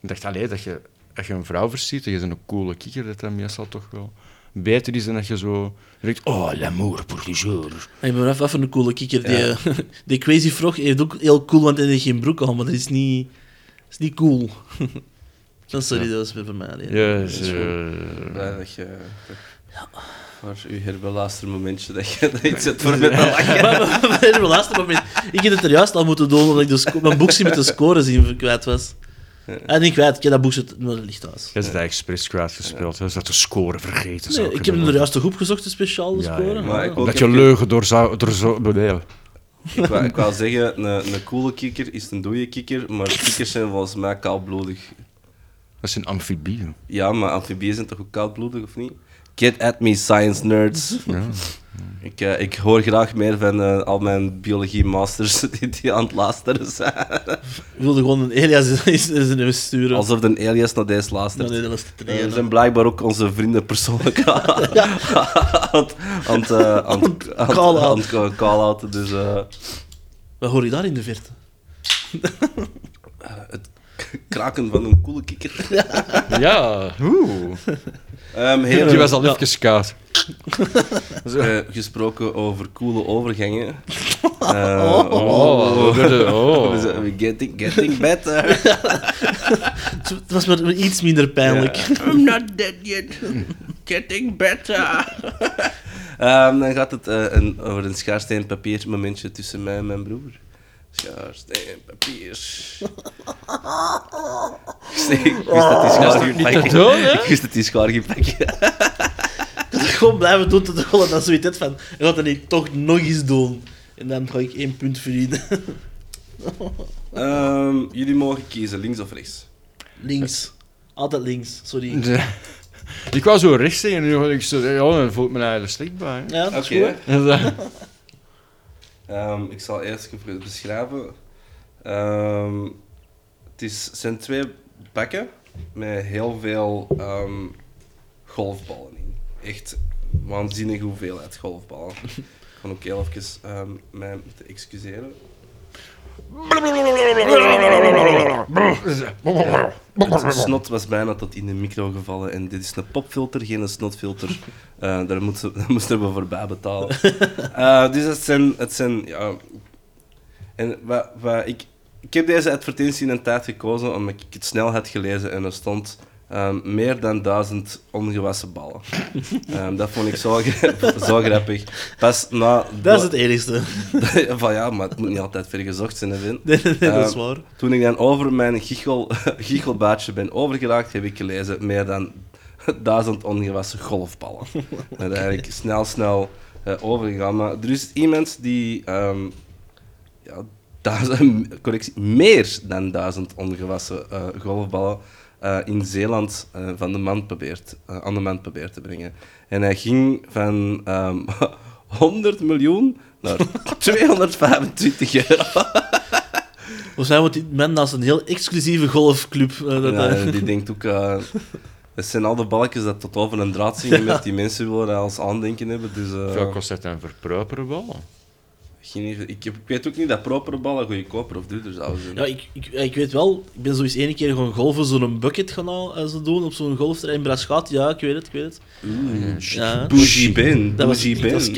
Speaker 3: ik dacht alleen dat je, als je een vrouw versiet en je een coole kikker, dat dat meestal toch wel beter is dan dat je zo denkt, oh, l'amour pour le jour.
Speaker 2: Ik ben even, even een coole kikker. Die, eh, die Crazy Frog heeft ook heel cool, want hij heeft geen broek aan, maar dat is niet, dat is niet cool. Dan sorry, dat was weer voor mij. alleen.
Speaker 3: Ja,
Speaker 1: Dat is
Speaker 3: zo,
Speaker 1: Blij dat je... Voor uw herbeluistermomentje, dat je dat iets zet voor met te lachen.
Speaker 2: Maar, maar, maar moment. Ik heb het er juist al moeten doen, omdat ik de mijn boekje met de score zien kwijt was. En niet kwijt, ik heb dat boekje, maar dat ligt thuis.
Speaker 3: Je hebt het expres kwijtgespeeld. Je hebt de score vergeten. zou
Speaker 2: Nee, ik heb hem er juist toch opgezocht, de speciale
Speaker 3: Ja,
Speaker 2: score.
Speaker 3: ja,
Speaker 1: Maar ik
Speaker 3: Dat je
Speaker 1: heb-
Speaker 3: leugen door zo... Door zo.
Speaker 1: Ik wou, ik wou zeggen, een, een coole kikker is een dode kikker, maar kikkers zijn volgens mij koudbloedig.
Speaker 3: Dat zijn amfibieën.
Speaker 1: Ja, maar amfibieën zijn toch ook koudbloedig, of niet? Get at me, science nerds.
Speaker 3: Ja.
Speaker 1: Ik, eh, ik hoor graag meer van eh, al mijn biologie-masters die, die aan het luisteren zijn.
Speaker 2: Ik wilde gewoon een Elias eens eens sturen.
Speaker 1: Alsof de alias naar deze luistert.
Speaker 2: Nee, dat was te
Speaker 1: Eh,
Speaker 2: trainen.
Speaker 1: zijn blijkbaar ook onze vrienden persoonlijk aan het- eh,
Speaker 2: Call-out.
Speaker 1: Dus eh,
Speaker 2: Wat hoor je daar in de verte?
Speaker 1: het kraken van een coole kikker.
Speaker 3: Ja, oeh.
Speaker 1: Ehm
Speaker 3: Die
Speaker 1: heren,
Speaker 3: was al
Speaker 2: Ja.
Speaker 3: even koud.
Speaker 1: eh, gesproken over coole overgangen. Eh,
Speaker 2: Oh.
Speaker 3: Oh, oh.
Speaker 1: We zijn getting, getting better.
Speaker 2: Het was maar iets minder pijnlijk.
Speaker 1: I'm not dead yet. Getting better. Ehm, dan gaat het eh, een, over een schaarsteen papier momentje tussen mij en mijn broer. Schaarsteen papier. Ik wist dat die schaar ging
Speaker 3: niet te
Speaker 1: pakken.
Speaker 3: doen, hè?
Speaker 1: Ik wist dat die schaar.
Speaker 2: Gewoon blijven doen tot de goal en dan zoiets hebt van, gaat dat niet toch nog eens doen. En dan ga ik één punt verdienen.
Speaker 1: Ehm, jullie mogen kiezen, links of rechts.
Speaker 2: Links. Altijd links, sorry.
Speaker 3: Ik wou zo rechts zeggen en nu hoor ik zo... Ja, dan voelt me eigenlijk slecht bij. hè.
Speaker 2: Ja, dat is goed.
Speaker 1: Ehm, ik zal eerst even beschrijven. Ehm, het is, zijn twee bakken met heel veel ehm, golfballen in. Echt waanzinnige hoeveelheid golfballen. Ik kan ook heel even mij moeten excuseren. Het snot was bijna tot in de micro gevallen en dit is een popfilter, geen een snotfilter. Eh, daar, moesten we voorbij betalen. Eh, dus het zijn, het zijn ja... En wat, wat, ik, ik heb deze advertentie in een tijd gekozen omdat ik het snel had gelezen en er stond ehm, meer dan duizend ongewassen ballen. Ehm, dat vond ik zo, zo grappig. Pas na...
Speaker 2: Dat is het enigste.
Speaker 1: van ja, maar het moet niet altijd ver gezocht zijn, hè.
Speaker 2: Nee, nee, dat is
Speaker 1: Ehm,
Speaker 2: waar.
Speaker 1: Toen ik dan over mijn giechel, giechelbaardje ben overgeraakt, heb ik gelezen meer dan duizend ongewassen golfballen. En eigenlijk snel, snel eh, overgegaan. Maar er is iemand die, ja, duizend, correctie, meer dan duizend ongewassen eh, golfballen eh, in Zeeland eh, van de man probeert, eh, aan de man probeert te brengen. En hij ging van ehm 100 miljoen naar 225 euro.
Speaker 2: Mij wordt die man naast een heel exclusieve golfclub. eh, dat,
Speaker 1: Ja, die denkt ook... eh, Het zijn al de balkjes dat tot over een draad zingen met die mensen willen als aandenken hebben. Dus, eh,
Speaker 3: Veel kost het een verpropere bal?
Speaker 1: Geen ik, heb- ik weet ook niet dat propere ballen goedkoper of duurder zouden zijn.
Speaker 2: Ja, ik, ik, ik weet wel, ik ben zo eens één keer gaan golven, zo'n bucket gaan al, eh, zo doen op zo'n golfterrein in Braschaat. Ja, ik weet het, ik weet het.
Speaker 1: Oeh,
Speaker 2: Ja.
Speaker 1: Bougie Ben.
Speaker 2: Dat was,
Speaker 1: Bougie
Speaker 2: ik was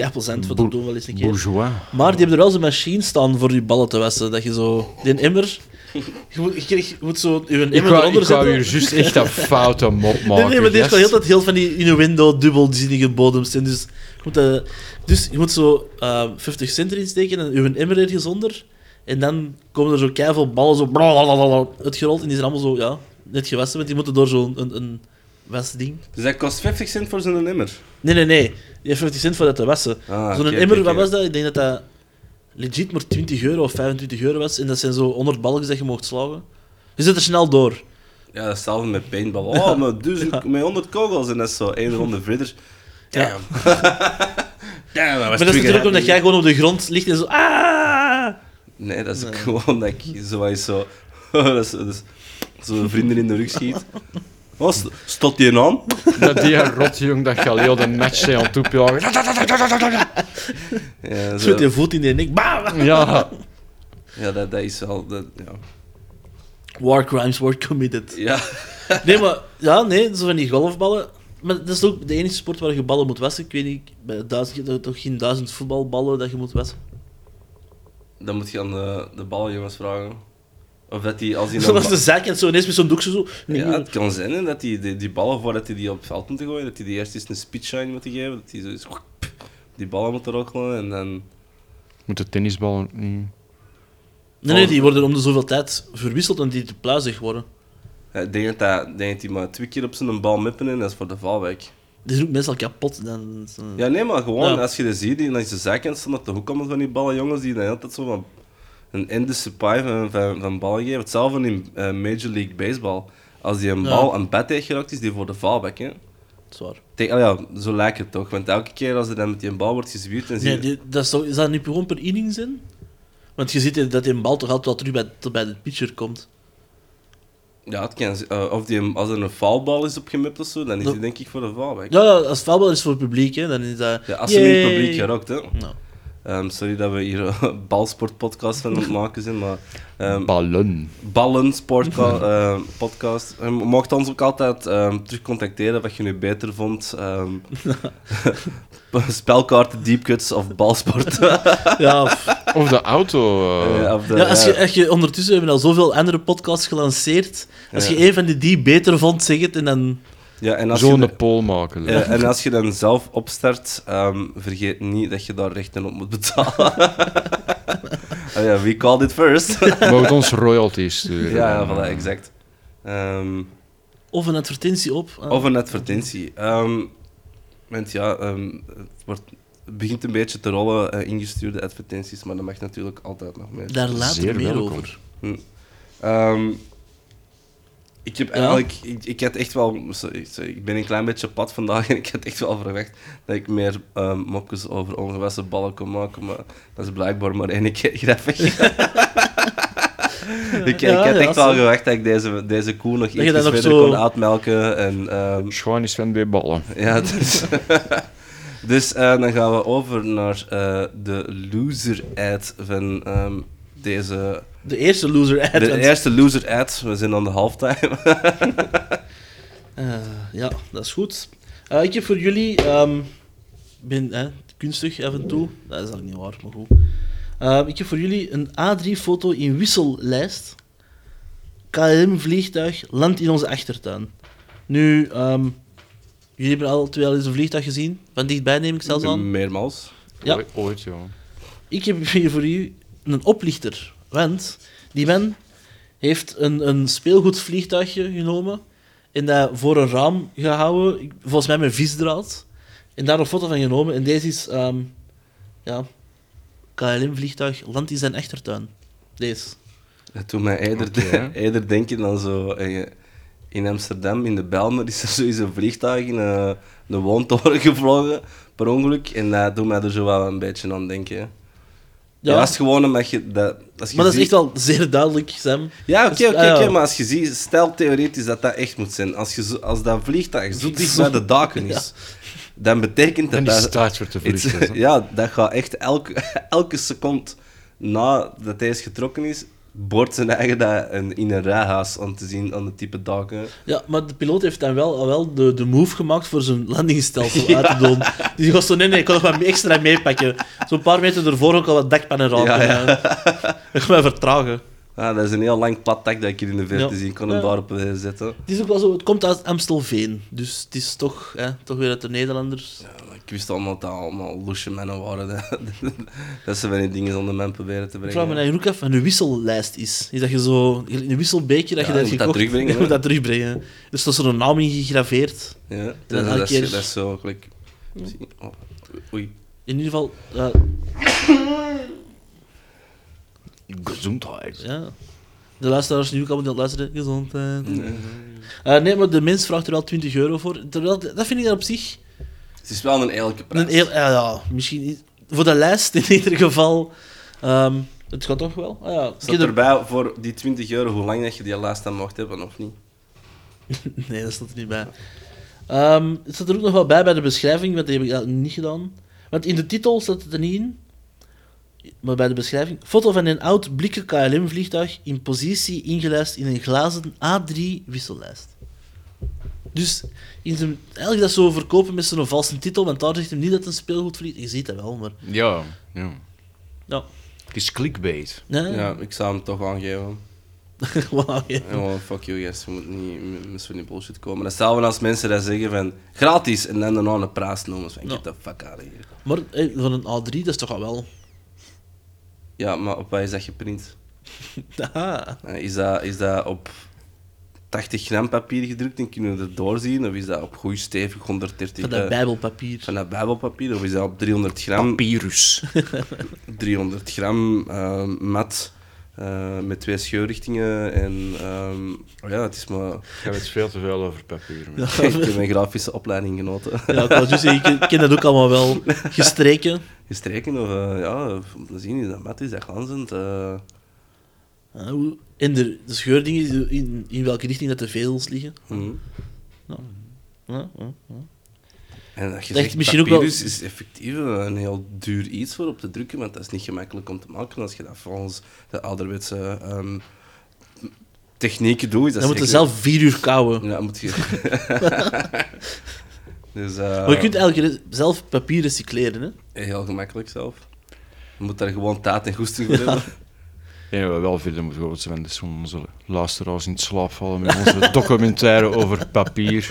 Speaker 2: voor te doen wel eens een keer.
Speaker 3: Bourgeois.
Speaker 2: Maar die hebben er wel zo'n machine staan voor je ballen te wassen. Dat je zo... Die emmer... Je moet, je je moet zo je
Speaker 3: Ik
Speaker 2: emmer
Speaker 3: wou,
Speaker 2: eronder
Speaker 3: ik wou hier juist echt een foute mop maken.
Speaker 2: Nee, nee, maar die heeft wel heel tijd heel van die window dubbelzinnige bodems zijn. Dus je moet, eh, dus je moet zo eh, 50 cent erin steken en je emmer ergens onder. En dan komen er zo keiveel ballen zo blablabla uitgerold. En die zijn allemaal zo, ja, net gewassen. Want die moeten door zo'n een, een wasding.
Speaker 1: Dus dat kost 50 cent voor zo'n emmer.
Speaker 2: Nee, nee, nee. Die heeft 50 cent voor dat te wassen.
Speaker 1: Ah,
Speaker 2: Zo'n
Speaker 1: oké,
Speaker 2: emmer, wat was dat? Ik denk dat dat legit maar 20 euro of 25 euro was. En dat zijn zo 100 balletjes dat je mocht slagen. Je zit er snel door.
Speaker 1: Ja, dat is hetzelfde met paintball. Oh, met, duizend, met 100 kogels en dat is zo één ronde verder.
Speaker 2: Ja.
Speaker 1: Damn, dat was
Speaker 2: Maar dat is natuurlijk omdat jij gewoon op de grond ligt en zo... Ah!
Speaker 1: Nee, dat is ook gewoon dat ik zo is zo... dat is, dat is, zo vrienden in de rug schiet. Oh, st- stot die aan?
Speaker 3: Dat die rotjong dat heel de match zijn aan het.
Speaker 1: Ja,
Speaker 2: Zo je voet in die nek. Bam!
Speaker 3: Ja,
Speaker 1: ja dat, dat is wel... Dat, ja.
Speaker 2: War crimes were committed.
Speaker 1: ja.
Speaker 2: Nee, maar... Ja, nee, zo van die golfballen... Maar dat is ook de enige sport waar je ballen moet wassen. Ik weet niet, bij duizend, je hebt toch geen duizend voetbalballen dat je moet wassen?
Speaker 1: Dan moet je aan de, de ballenjongens vragen. Of dat die, als die...
Speaker 2: Zo
Speaker 1: een
Speaker 2: was
Speaker 1: ba-
Speaker 2: de zak en zo ineens met zo'n doekje zo...
Speaker 1: Ja, het kan zijn hè, dat die, die, die ballen, voordat die die op het veld moeten gooien, dat die die eerst eens een speedshine moeten geven. Dat die zo eens die ballen moeten rokkelen en dan...
Speaker 3: Moeten tennisballen niet.
Speaker 2: Nee, nee, die worden om de zoveel tijd verwisseld en die te pluizig worden.
Speaker 1: Ja, ik denk dat, ik denk dat die maar twee keer op zijn bal mippen en dat is voor de valwijk.
Speaker 2: Die zijn ook meestal kapot. Dan, zo-
Speaker 1: Ja, nee, maar gewoon,
Speaker 2: Ja.
Speaker 1: als je dat ziet, die langs de zijkant staan op de hoek allemaal van die ballenjongens die dan altijd zo van een Indische pie van, van, van ballen geven. Hetzelfde in eh, Major League Baseball. Als die een
Speaker 2: Ja.
Speaker 1: bal een bed heeft geraakt, is die voor de valback, hè.
Speaker 2: Zwaar.
Speaker 1: Tegen, ah ja, zo lijkt het toch. Want elke keer als er dan met die bal wordt gezwierd, zie
Speaker 2: Nee,
Speaker 1: je...
Speaker 2: die, dat is, is dat niet gewoon per inning zijn? Want je ziet dat die bal toch altijd wel terug bij, bij de pitcher komt.
Speaker 1: Ja, het kan, eh, of die, als er een foulbal is opgemipt of zo, dan is die denk ik voor de valwijk.
Speaker 2: Ja, ja, als het vuilbal is voor het publiek, hè, dan is dat...
Speaker 1: Ja, als ze niet het publiek geraakt, hè. Ehm, sorry dat we hier een balsportpodcast van het maken zijn, maar... ehm,
Speaker 3: Ballen.
Speaker 1: Ballen Sportca- eh, podcast. Je mocht ons ook altijd ehm, terug contacteren wat je nu beter vond. ehm spelkaarten, deepcuts of balsport.
Speaker 2: ja, of-
Speaker 3: Of de auto. eh.
Speaker 1: Ja, of de-
Speaker 2: ja, als, je, als je ondertussen hebben al zoveel andere podcasts gelanceerd. Als
Speaker 1: Ja.
Speaker 2: je een van die, die beter vond, zeg het en dan...
Speaker 1: Ja, en als
Speaker 3: Zo'n
Speaker 1: je,
Speaker 3: poll maken.
Speaker 1: eh, en als je dan zelf opstart, ehm, vergeet niet dat je daar rechten op moet betalen. oh ja, we called it first.
Speaker 3: Mogen ons royalties sturen.
Speaker 1: ja, ja, voilà, exact. Ehm,
Speaker 2: Of een advertentie op. eh,
Speaker 1: Of een advertentie. Ehm, want ja, ehm, het, wordt, begint een beetje te rollen, eh, ingestuurde advertenties, maar dat mag natuurlijk altijd nog meer.
Speaker 2: Daar later
Speaker 3: Zeer
Speaker 2: meer
Speaker 3: welkom.
Speaker 2: over.
Speaker 1: Ehm, ik heb eigenlijk, ik, ik had echt wel, sorry, sorry, ik ben een klein beetje pad vandaag en ik had echt wel verwacht dat ik meer ehm, mopjes over ongewassen ballen kon maken, maar dat is blijkbaar maar één keer grappig. ik,
Speaker 2: Ja,
Speaker 1: ik had
Speaker 2: ja,
Speaker 1: echt wel
Speaker 2: zo.
Speaker 1: verwacht dat ik deze, deze koe nog iets verder
Speaker 2: zo-
Speaker 1: kon uitmelken en... ehm,
Speaker 3: Schoon is van bij ballen.
Speaker 1: ja, dus, dus eh, dan gaan we over naar eh, de loser-ad van ehm, deze...
Speaker 2: De eerste loser ad.
Speaker 1: De eerste loser-ad. We zijn aan de halftime.
Speaker 2: Eh, ja, dat is goed. Ik heb voor jullie... ehm, ben eh, kunstig af en toe. Dat is eigenlijk niet waar, maar goed. Ik heb voor jullie een A3-foto in wissellijst. KLM-vliegtuig landt in onze achtertuin. Nu, ehm, jullie hebben al twee al eens een vliegtuig gezien. Van dichtbij neem ik zelfs aan.
Speaker 1: Meermaals.
Speaker 2: Ja.
Speaker 3: Ooit, ooit, ja.
Speaker 2: Ik heb hier voor u een oplichter. Want die man heeft een, een speelgoedvliegtuigje genomen en dat voor een raam gehouden, volgens mij met visdraad. En daar een foto van genomen. En deze is, ehm, ja, KLM-vliegtuig landt in zijn achtertuin. Deze.
Speaker 1: Dat doet mij eerder, eerder denken aan zo... eh, in Amsterdam, in de Bijlmer, is er sowieso een vliegtuig in een, een woontoren gevlogen, per ongeluk. En dat doet mij er zo wel een beetje aan denken. hè. Ja, dat is gewoon omdat je... Dat, als je
Speaker 2: Maar dat is echt wel zeer duidelijk, Sam.
Speaker 1: Ja, oké,
Speaker 2: Dus,
Speaker 1: oké,
Speaker 2: ah, ja.
Speaker 1: maar als je ziet, stel theoretisch dat dat echt moet zijn. Als, je als dat vliegtuig zo dicht bij de daken is, dan betekent dat
Speaker 3: En die voor te vliegen.
Speaker 1: ja, dat gaat echt elke, elke seconde nadat hij is getrokken is, boort zijn eigen dat in, in een rijhuis aan te zien aan de type daken.
Speaker 2: Ja, maar de piloot heeft dan wel, wel de, de move gemaakt voor zijn landingsstelsel uit te doen. Dus die was zo, nee, nee, ik kan nog wat extra meepakken. Zo'n paar meter ervoor ook al wat dakpannen raken.
Speaker 1: Ja, ja.
Speaker 2: Ik ga mij vertragen.
Speaker 1: Ah, dat is een heel lang plat dak dat ik hier in de verte
Speaker 2: Ja.
Speaker 1: zie. Ik kon hem
Speaker 2: Ja.
Speaker 1: daarop eh, zetten.
Speaker 2: Het is ook wel zo, het komt uit Amstelveen. Dus het is toch, hè, toch weer uit de Nederlanders.
Speaker 1: Ja, ik wist allemaal dat dat allemaal loesje mannen waren. Dat, dat ze van die dingen onder men proberen te
Speaker 2: Ik
Speaker 1: brengen.
Speaker 2: vraag me eigenlijk ook af wat een wissellijst is. Is dat je zo, een wisselbeekje, dat
Speaker 1: Ja,
Speaker 2: je dat
Speaker 1: je moet dat terugbrengen,
Speaker 2: Je moet dat terugbrengen. Dus dat is er een naam in gegraveerd.
Speaker 1: Ja,
Speaker 2: dan
Speaker 1: dat, is, dat is zo gelijk. Zie- Oh, oei.
Speaker 2: In ieder geval, eh,
Speaker 3: Gezondheid.
Speaker 2: ja. De luisteraars die nu ook allemaal aan het luisteren, gezondheid. Eh, nee, maar de mens vraagt er wel 20 euro voor. Terwijl, dat vind ik dan op zich
Speaker 1: Het is wel een eerlijke prijs.
Speaker 2: een heel... Ja, ja, misschien... niet- Voor de lijst in ieder geval... ehm, het gaat toch wel? Ah, ja.
Speaker 1: Staat
Speaker 2: er-
Speaker 1: erbij voor die 20 euro hoe lang dat je die lijst dan mocht hebben of niet?
Speaker 2: Nee, dat staat er niet bij. Ehm, het staat er ook nog wel bij bij de beschrijving, want die heb ik niet gedaan. Want in de titel staat het er niet in. Maar bij de beschrijving... Foto van een oud blikken KLM-vliegtuig in positie ingelijst in een glazen A3-wissellijst. Dus in zijn, eigenlijk dat zo verkopen met zo'n valse titel, want daar zegt hem niet dat het een speelgoedvlieg Je ziet dat wel, maar...
Speaker 3: Ja, ja.
Speaker 2: Ja.
Speaker 3: Het is clickbait.
Speaker 2: Ja,
Speaker 1: Ja, ik zou hem toch aangeven. En gewoon, fuck you guys, je moet niet met- zo'n bullshit komen. Hetzelfde als mensen dat zeggen van gratis en dan daarna een prijs noemen. Van, get the fuck out of here.
Speaker 2: Maar eh, van een A3, dat is toch al wel...
Speaker 1: Ja, maar op wat is dat geprint?
Speaker 2: Aha.
Speaker 1: Eh, Is dat, is dat op 80 gram papier gedrukt en kunnen we er doorzien? Of is dat op goed stevig 130
Speaker 2: Van dat
Speaker 1: eh,
Speaker 2: bijbelpapier.
Speaker 1: van dat bijbelpapier? Of is dat op 300 gram,
Speaker 3: Papyrus.
Speaker 1: 300 gram eh, mat eh, met twee scheurrichtingen? En ehm, oh ja, het is maar...
Speaker 3: Je weet veel te veel over papier.
Speaker 1: ik heb mijn grafische opleiding genoten.
Speaker 2: Ja, ik zeggen, ik ken- ik dat ook allemaal wel. Gestreken.
Speaker 1: Gestreken of eh, ja, om te zien is dat mat, is dat glanzend. eh.
Speaker 2: Ja, hoe- en de, de scheurdingen, in, in welke richting dat de vezels liggen.
Speaker 1: mhm.
Speaker 2: Ja, ja, ja.
Speaker 1: En dat je zegt,
Speaker 2: misschien ook wel-
Speaker 1: is effectief een heel duur iets voor op te drukken, want dat is niet gemakkelijk om te maken als je dat volgens de ouderwetse ehm, technieken doet. is Dat
Speaker 2: Dan moet je zelf vier uur kouwen.
Speaker 1: Ja, moet je... dus eh,
Speaker 2: Maar je kunt eigenlijk zelf papier recycleren. Hè?
Speaker 1: heel gemakkelijk zelf. Je moet daar gewoon taat en goesting voor hebben.
Speaker 3: Dat we wel verder moeten gaan zijn. Dus onze luisteraars in het slaap vallen met onze documentaire over papier.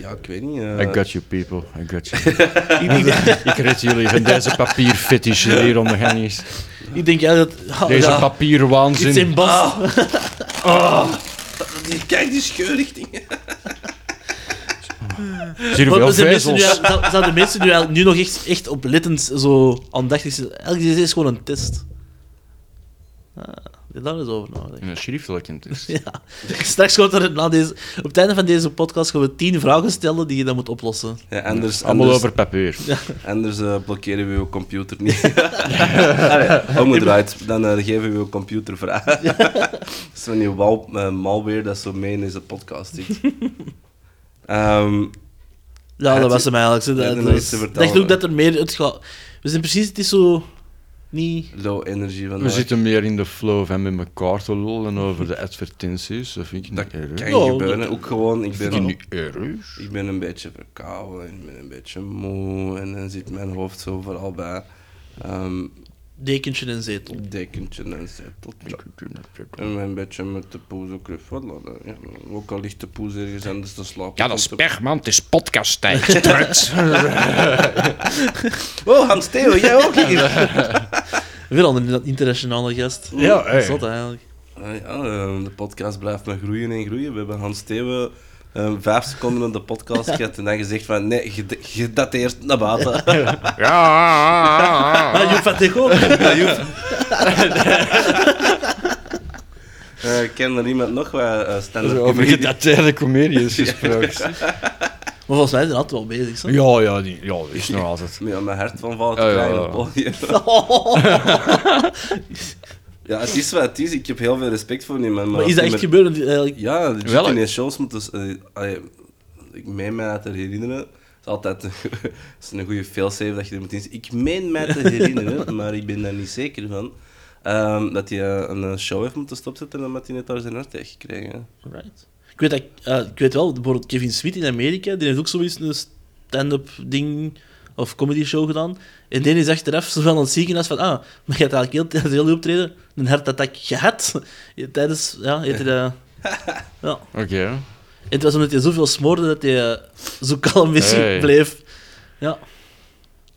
Speaker 1: Ja, ik weet niet. eh,
Speaker 3: I got you, people. I got you. ik red jullie van deze papierfetish hier om de gang is.
Speaker 2: Ik denk eigenlijk dat... ah,
Speaker 3: Deze
Speaker 2: ja,
Speaker 3: papierwaanzin.
Speaker 2: in bas.
Speaker 1: die, kijk, die scheurrichting.
Speaker 3: Zie je
Speaker 2: zou- zouden mensen nu, nu nog echt, echt oplettend zo aandachtig zijn? Eigenlijk is gewoon een test. Ah, daar is over nadenken.
Speaker 3: Een schriftelijk test.
Speaker 2: Ja. Straks komt er na deze, op het einde van deze podcast gaan we tien vragen stellen die je dan moet oplossen.
Speaker 1: Ja, anders,
Speaker 3: Allemaal
Speaker 1: anders,
Speaker 3: over papier.
Speaker 1: anders eh, blokkeren we uw computer niet. Allee, omgedraaid, dan eh, geven we uw computer vrij. dat is van die wal, eh, malware dat zo mee in deze podcast zit. Ehm,
Speaker 2: Ja, dat was
Speaker 1: je-
Speaker 2: hem eigenlijk. zo.
Speaker 1: Ja,
Speaker 2: Dat, ik dacht ook dat er meer... Het gaat, we zijn precies... Het is zo... Niet...
Speaker 1: low energy van
Speaker 3: We zitten meer in de flow van met elkaar te lullen over de advertenties. Dat vind ik
Speaker 1: Dat
Speaker 3: niet erg.
Speaker 1: kan gebeuren.
Speaker 2: dat-
Speaker 1: Ook gewoon, ik
Speaker 3: vind ik
Speaker 1: ben,
Speaker 3: niet erg.
Speaker 1: ik ben een beetje verkouden, ik ben een beetje moe en dan zit mijn hoofd zo vooral bij ehm
Speaker 2: Dekentje en zetel.
Speaker 1: dekentje en zeteltje. En een beetje met de poes ook even laten. Ja, ook al ligt de poes ergens anders te slapen.
Speaker 3: Ja, dat is pech, man. Het is podcasttijd. Trut.
Speaker 1: Oh, Hans Theo, jij ook hier?
Speaker 2: Weer al een internationale gast.
Speaker 3: Ja, hey.
Speaker 2: Zot eigenlijk.
Speaker 1: Ah, ja, eh, de podcast blijft maar groeien en groeien. We hebben Hans Theo eh, vijf seconden op de podcast gehad en dan gezegd van nee, ged- gedateerd naar buiten.
Speaker 3: Ja.
Speaker 2: Ah, Joep van Techo.
Speaker 1: Ja, Joep. Eh, Ik ken er iemand nog wat uh, stand-up
Speaker 3: Over
Speaker 1: comedian.
Speaker 3: gedateerde comedians gesproken.
Speaker 2: Maar volgens mij zijn ze altijd wel bezig. Zo.
Speaker 3: Ja, ja, die, ja, dat is nog altijd.
Speaker 1: Ja, mijn hart van valt
Speaker 3: Ja, ja,
Speaker 1: krijgen
Speaker 3: ja.
Speaker 1: op podium. Ja, het is wat het is. Ik heb heel veel respect voor die man.
Speaker 2: Maar is dat echt
Speaker 1: met-
Speaker 2: gebeurd? Eigenlijk-
Speaker 1: Ja, de
Speaker 3: Welk?
Speaker 1: in shows moeten... Dus, eh, allee, ik meen mij te herinneren. Het is altijd een, is een goede failsafe dat je er moet in zitten. Ik meen mij te herinneren, maar ik ben daar niet zeker van. ehm, dat hij eh, een eh, show heeft moeten stopzetten en dat hij net daar zijn hart heeft gekregen.
Speaker 2: Right. Ik weet, dat, eh, ik weet wel, bijvoorbeeld Kevin Smith in Amerika, die heeft ook zoiets een stand-up ding of comedy show gedaan. En die is achteraf zo van het ziekenhuis van, ah, maar je hebt eigenlijk heel, tijdens heel optreden een hartattack gehad. Tijdens, ja, hij dat... Ja.
Speaker 3: Oké.
Speaker 2: En het was omdat hij zoveel smoorde dat hij eh, zo kalm is
Speaker 3: Hey.
Speaker 2: bleef. Ja,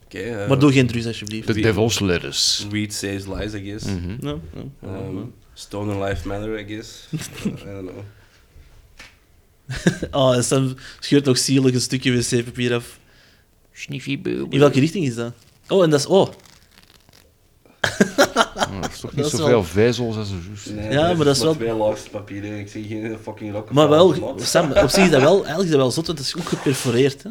Speaker 1: Oké, eh,
Speaker 2: maar doe geen drugs alsjeblieft.
Speaker 3: The
Speaker 1: Wie-
Speaker 3: Devil's Lettuce.
Speaker 1: Weed saves lives, I guess.
Speaker 3: Mhm.
Speaker 2: Ja, ja.
Speaker 1: Ehm, Stoner life matter, I guess. Uh, I don't know.
Speaker 2: Oh, en Sam scheurt nog zielig een stukje wc-papier af. In welke richting is dat? Oh, en dat is... Oh,
Speaker 3: Oh, dat is toch niet
Speaker 2: Dat is
Speaker 3: zoveel
Speaker 2: wel-
Speaker 3: vezels als er juist.
Speaker 1: Nee,
Speaker 2: Ja, maar dat is wel-
Speaker 1: twee laagste papier in. Ik zie geen fucking rock.
Speaker 2: maar wel... Sam, op zich is dat wel... Eigenlijk is dat wel zot, want het is ook geperforeerd, hè.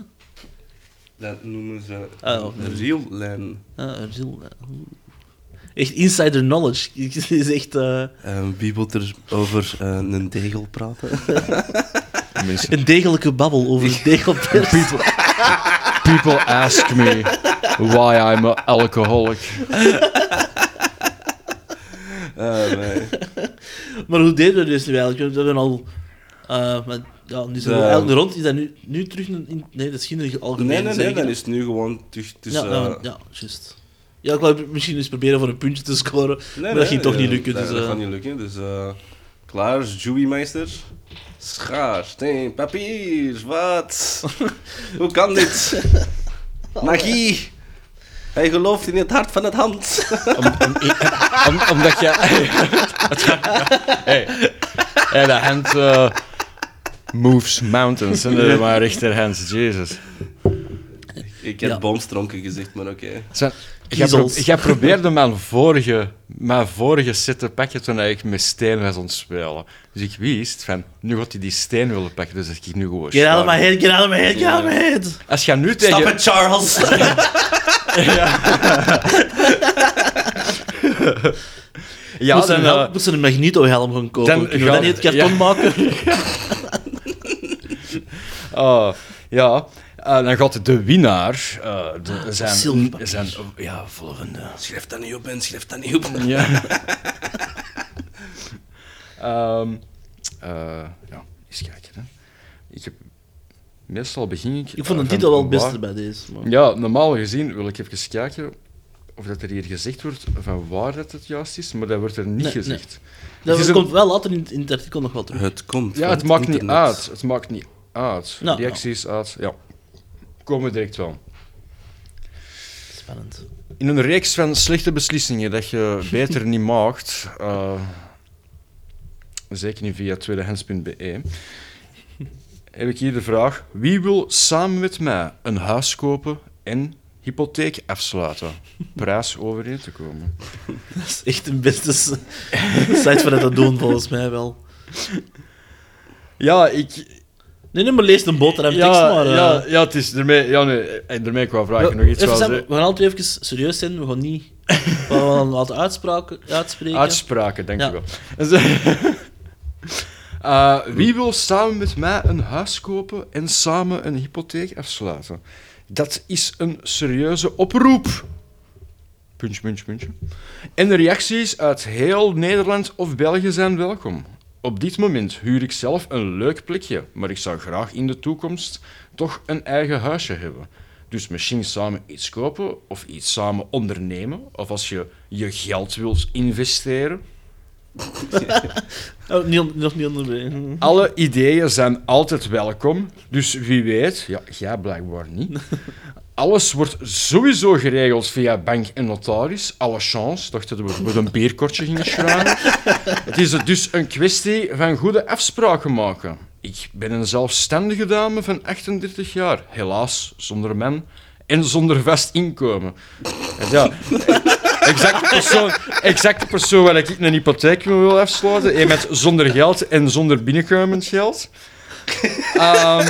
Speaker 1: Dat noemen ze
Speaker 2: Ah, oh.
Speaker 1: een real lijn.
Speaker 2: Ah, een ziel. Echt insider knowledge. Het is echt... eh,
Speaker 1: Ehm, wie wil er over eh, een degel praten?
Speaker 3: Mensen,
Speaker 2: een degelijke babbel over degelpers.
Speaker 3: People, ask me why I'm an alcoholic.
Speaker 1: Ah, nee.
Speaker 2: Maar hoe deden we dus nu eigenlijk? We hebben al... eh, maar, ja, nu zijn we
Speaker 1: De-
Speaker 2: eigenlijk rond. Is dat nu, nu terug... In, nee, dat is geen algemeen
Speaker 1: nee, nee, nee,
Speaker 2: hè?
Speaker 1: is nu gewoon terug
Speaker 2: Ja,
Speaker 1: tussen...
Speaker 2: ja,
Speaker 1: eh,
Speaker 2: ja, juist. Ja, ik wou misschien eens proberen voor een puntje te scoren.
Speaker 1: nee,
Speaker 2: maar dat ging toch
Speaker 1: eh,
Speaker 2: niet lukken.
Speaker 1: Dat,
Speaker 2: Dus,
Speaker 1: dat
Speaker 2: eh,
Speaker 1: gaat niet lukken, dus... eh klaar, Joey-meester. Schaar, steen, papier, wat? Hoe kan dit? Magie! Hij gelooft in het hart van het hand.
Speaker 3: Om, om, om, omdat je... hey, hey, dat hand eh, moves mountains. En uh, mijn rechterhand, jezus.
Speaker 1: Ik heb
Speaker 2: Ja.
Speaker 1: boomstronken gezegd, maar oké.
Speaker 2: Kiezels.
Speaker 3: jij probeerde mijn vorige, mijn vorige set te pakken toen ik met steen was aan het spelen. Dus ik wist van, nu gaat hij die steen willen pakken, dus dat ik nu gewoon
Speaker 2: Get out of my head, get out of my head, get out of my head.
Speaker 3: Als jij nu
Speaker 1: Stop
Speaker 3: tegen...
Speaker 1: it, Charles!
Speaker 3: Ja,
Speaker 2: Moest
Speaker 3: dan...
Speaker 2: een,
Speaker 3: eh,
Speaker 2: moest een Magneto-helm gaan kopen.
Speaker 3: dan
Speaker 2: Kunnen we dat
Speaker 3: gaan-
Speaker 2: niet uit karton
Speaker 3: ja.
Speaker 2: maken?
Speaker 3: Oh, ja. Eh, dan gaat de winnaar uh, de, zijn,
Speaker 2: zilverpapier.
Speaker 3: zijn ja, volgende.
Speaker 1: Schrijf dat niet op, en schrijf dat niet op.
Speaker 3: Ja. Ehm, eh, ja, eens kijken. Hè. Ik heb, meestal begin ik...
Speaker 2: Ik vond de titel wel het beste
Speaker 3: waar-
Speaker 2: bij deze. Maar...
Speaker 3: Ja, normaal gezien wil ik even kijken of dat er hier gezegd wordt van waar dat het juist is, maar dat wordt er niet
Speaker 2: Nee,
Speaker 3: gezegd.
Speaker 2: Dat komt
Speaker 3: een-
Speaker 2: wel later in, in het artikel nog wel terug.
Speaker 1: Het komt
Speaker 3: Ja, het maakt niet uit. Het maakt niet uit.
Speaker 2: Nou,
Speaker 3: Reacties uit, ja. Komen direct wel.
Speaker 2: Spannend.
Speaker 3: In een reeks van slechte beslissingen dat je beter niet maakt, eh, zeker niet via tweedehands.be, heb ik hier de vraag: wie wil samen met mij een huis kopen en hypotheek afsluiten? Prijs overeen te komen.
Speaker 2: Dat is echt een beste site voor dat te doen, volgens mij wel.
Speaker 3: Ja, ik.
Speaker 2: Nee, nee, maar lees een boterham tekst
Speaker 3: Ja,
Speaker 2: maar. eh.
Speaker 3: ja, ja, het is ermee. Ja, nee, eh, ermee qua vraag
Speaker 2: We-
Speaker 3: nog iets
Speaker 2: even, we gaan altijd even serieus zijn. We gaan niet... We gaan wat uitspraken, uitspreken.
Speaker 3: Uitspraken, denk
Speaker 2: Ja.
Speaker 3: ik wel. Dus, eh, wie wil samen met mij een huis kopen en samen een hypotheek afsluiten? Dat is een serieuze oproep. Puntje, puntje, puntje. En de reacties uit heel Nederland of België zijn welkom. Op dit moment huur ik zelf een leuk plekje, maar ik zou graag in de toekomst toch een eigen huisje hebben. Dus misschien samen iets kopen of iets samen ondernemen. Of als je je geld wilt investeren.
Speaker 2: Oh, niet, nog niet onderbreken.
Speaker 3: Alle ideeën zijn altijd welkom. Dus wie weet, ja, jij blijkbaar niet. Alles wordt sowieso geregeld via bank en notaris. Alle chance, dacht dat we met een beerkortje gingen schrijven. Het is dus een kwestie van goede afspraken maken. Ik ben een zelfstandige dame van 38 jaar. Helaas zonder man en zonder vast inkomen. En ja, exacte persoon, exacte persoon waar ik een hypotheek wil afsluiten. Iemand zonder geld en zonder binnenkomend geld. Ehm,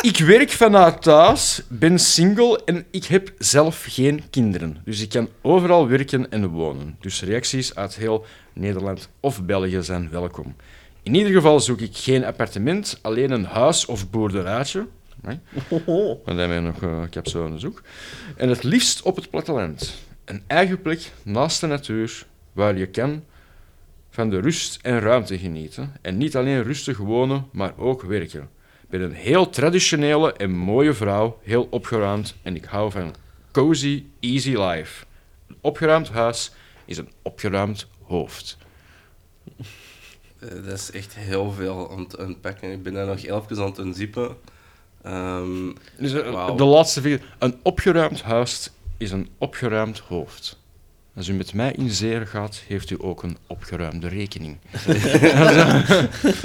Speaker 3: Ik werk vanuit thuis, ben single en ik heb zelf geen kinderen. Dus ik kan overal werken en wonen. Dus reacties uit heel Nederland of België zijn welkom. In ieder geval zoek ik geen appartement, alleen een huis of boerderijtje. Nee. Van daarmee nog, eh, ik heb zo een zoek. En het liefst op het platteland. Een eigen plek naast de natuur, waar je kan van de rust en ruimte genieten. En niet alleen rustig wonen, maar ook werken. Ik ben een heel traditionele en mooie vrouw, heel opgeruimd en ik hou van cozy, easy life. Een opgeruimd huis is een opgeruimd hoofd.
Speaker 1: Eh, dat is echt heel veel om te unpacken. Ik ben daar nog elfjes aan het unziepen. Ehm,
Speaker 3: Dus eh, de laatste vier. Een opgeruimd huis is een opgeruimd hoofd. Als u met mij in zeer gaat, heeft u ook een opgeruimde rekening.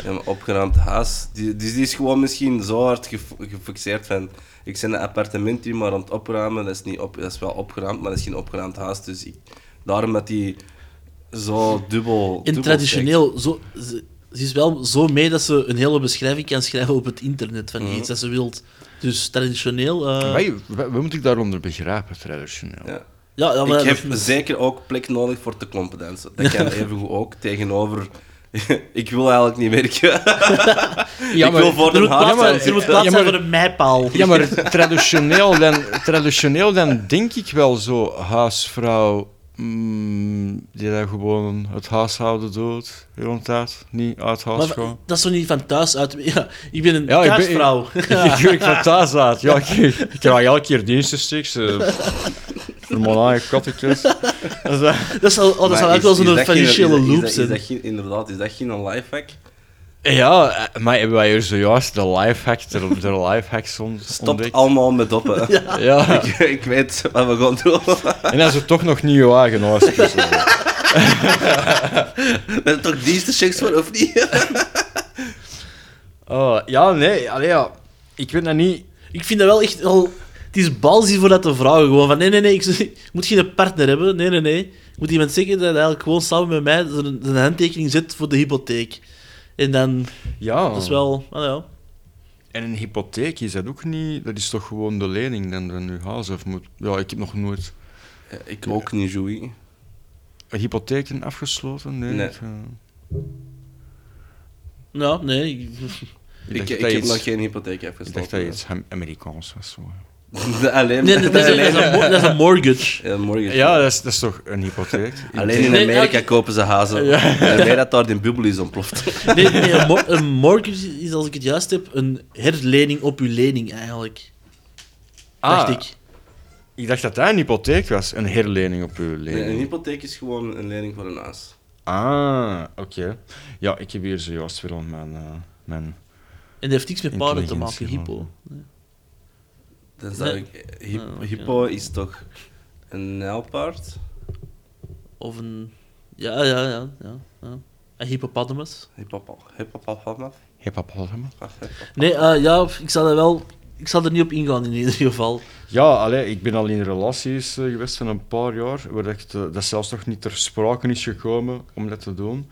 Speaker 1: ja, maar opgeruimd huis. Die, dus die is gewoon misschien zo hard gef- gefixeerd van... Ik ben een appartement die maar aan het opruimen. Dat is, niet op, dat is wel opgeruimd, maar dat is geen opgeruimd huis. Dus ik, daarom dat die zo dubbel...
Speaker 2: En
Speaker 1: dubbel
Speaker 2: traditioneel, zo, ze, ze is wel zo mee dat ze een hele beschrijving kan schrijven op het internet van
Speaker 1: Mhm.
Speaker 2: iets dat ze wilt. Dus traditioneel... eh,
Speaker 3: Wij, wat, wat moet ik daaronder begrijpen, traditioneel?
Speaker 1: Ja.
Speaker 2: Ja, ja, maar
Speaker 1: ik heb
Speaker 2: dat-
Speaker 1: zeker ook plek nodig voor te klompen dansen. Dat kan evengoed ook tegenover... ik wil eigenlijk niet werken. ik wil voor de haat
Speaker 2: zijn, er moet plaats
Speaker 3: Ja,
Speaker 2: zijn
Speaker 3: maar-
Speaker 2: voor een mijpaal.
Speaker 3: Ja, maar traditioneel dan, traditioneel dan denk ik wel zo huisvrouw mm, die daar gewoon het huishouden doet, tijd, niet uit huis
Speaker 2: Maar
Speaker 3: gaan.
Speaker 2: dat is toch niet van thuis uit... Ja, ik ben een
Speaker 3: Ja, ik ben-. Ik van thuis uit. Ja, ik, ik krijg elke keer dienstenstiks. Eigen kattekjes. Dat is, eh,
Speaker 2: Dat zal, oh, dat ook wel zo'n financiële
Speaker 1: is dat-
Speaker 2: loop
Speaker 1: is dat-
Speaker 2: zijn.
Speaker 1: Is dat geen, inderdaad, is dat geen lifehack?
Speaker 3: Ja, eh, maar hebben wij hier zojuist de lifehack, de, de lifehacks on,
Speaker 1: Stop
Speaker 3: ontdekt?
Speaker 1: allemaal met doppen.
Speaker 3: Ja,
Speaker 1: ik, ik weet wat we gaan doen.
Speaker 3: en dan is het toch nog dus, eh.
Speaker 1: Ben er toch dienstenchecks voor, of niet?
Speaker 3: Oh, ja, nee, allee, ja. Ik weet dat niet.
Speaker 2: Ik vind dat wel echt al... Het is balzie voor dat te vragen. Gewoon van, nee, nee, nee, ik, ik moet geen partner hebben. Nee, nee, nee. Ik moet iemand zeggen dat hij eigenlijk gewoon samen met mij zijn, zijn handtekening zet voor de hypotheek. En dan,
Speaker 3: Ja,
Speaker 2: dat is wel... ah, ja.
Speaker 3: En een hypotheek is dat ook niet. Dat is toch gewoon de lening dan van uw huis? Of moet... Ja, ik heb nog nooit
Speaker 1: Ja, ik ook niet, Joey.
Speaker 3: een hypotheek afgesloten. Nee.
Speaker 1: Nee.
Speaker 3: ik, eh,
Speaker 2: Ja, nee. ik-
Speaker 1: Ik, ik, heb
Speaker 3: iets-
Speaker 1: nog geen hypotheek
Speaker 3: Ik
Speaker 1: afgesloten.
Speaker 3: dacht dat je iets Am- Amerikaans was. Zo.
Speaker 1: Alleen,
Speaker 2: Nee, dat is, een, dat, is een, mo- dat is een mortgage.
Speaker 1: Ja.
Speaker 3: Ja, dat is, dat is toch een hypotheek?
Speaker 1: Alleen in
Speaker 2: Nee,
Speaker 1: Amerika kopen ze hazen. En weet dat daar die bubbel is ontploft.
Speaker 2: Nee, nee een, mo- een mortgage is, als ik het juist heb, een herlening op uw lening eigenlijk. Dacht
Speaker 3: Ah,
Speaker 2: ik.
Speaker 3: Ik dacht dat dat een hypotheek was, een herlening op uw
Speaker 1: Nee,
Speaker 3: lening.
Speaker 1: een hypotheek is gewoon een lening voor een huis.
Speaker 3: Ah, oké. Ja, ik heb hier zojuist weer al mijn... eh, mijn...
Speaker 2: En dat heeft niks met paarden te maken, hypo.
Speaker 1: Dan zou ik, hyp-
Speaker 2: Ah, oké.
Speaker 1: hypo is toch een nijlpaard?
Speaker 2: Of een... Ja, ja, ja. ja, ja. Een hippopotamus.
Speaker 1: Hippopo- Hippopotamus?
Speaker 3: Hippopotamus?
Speaker 2: Nee, eh, ja, ik zal er wel... Ik zal er niet op ingaan in ieder geval.
Speaker 3: Ja, allee, ik ben al in relaties eh, geweest van een paar jaar, waar dat, eh, dat zelfs nog niet ter sprake is gekomen om dat te doen.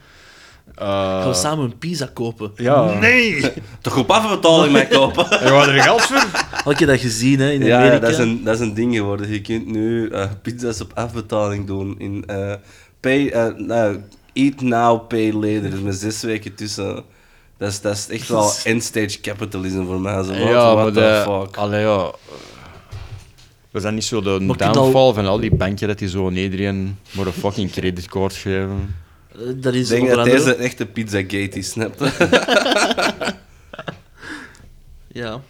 Speaker 3: Eh,
Speaker 2: Gaan we samen een pizza kopen?
Speaker 3: Ja.
Speaker 1: Nee! Toch op afbetaling mij kopen?
Speaker 3: En wat er geld voor?
Speaker 2: Had je dat gezien, hè, in
Speaker 1: Ja,
Speaker 2: Amerika?
Speaker 1: dat is, een, dat is een ding geworden. Je kunt nu eh, pizza's op afbetaling doen. In, eh, pay, eh, nou, eat now, pay later. Dus met zes weken tussen. Dat is, dat is echt wel end-stage capitalism voor mij. Zo, what,
Speaker 3: ja,
Speaker 1: what
Speaker 3: maar
Speaker 1: the fuck.
Speaker 3: allee, ja. Was dat niet zo de downfall
Speaker 2: al-
Speaker 3: van al die banken dat die zo aan iedereen maar een fucking creditcard geven?
Speaker 2: Eh, Dat is
Speaker 1: Ik denk dat deze een echte Pizzagate is, snap je?
Speaker 2: Ja.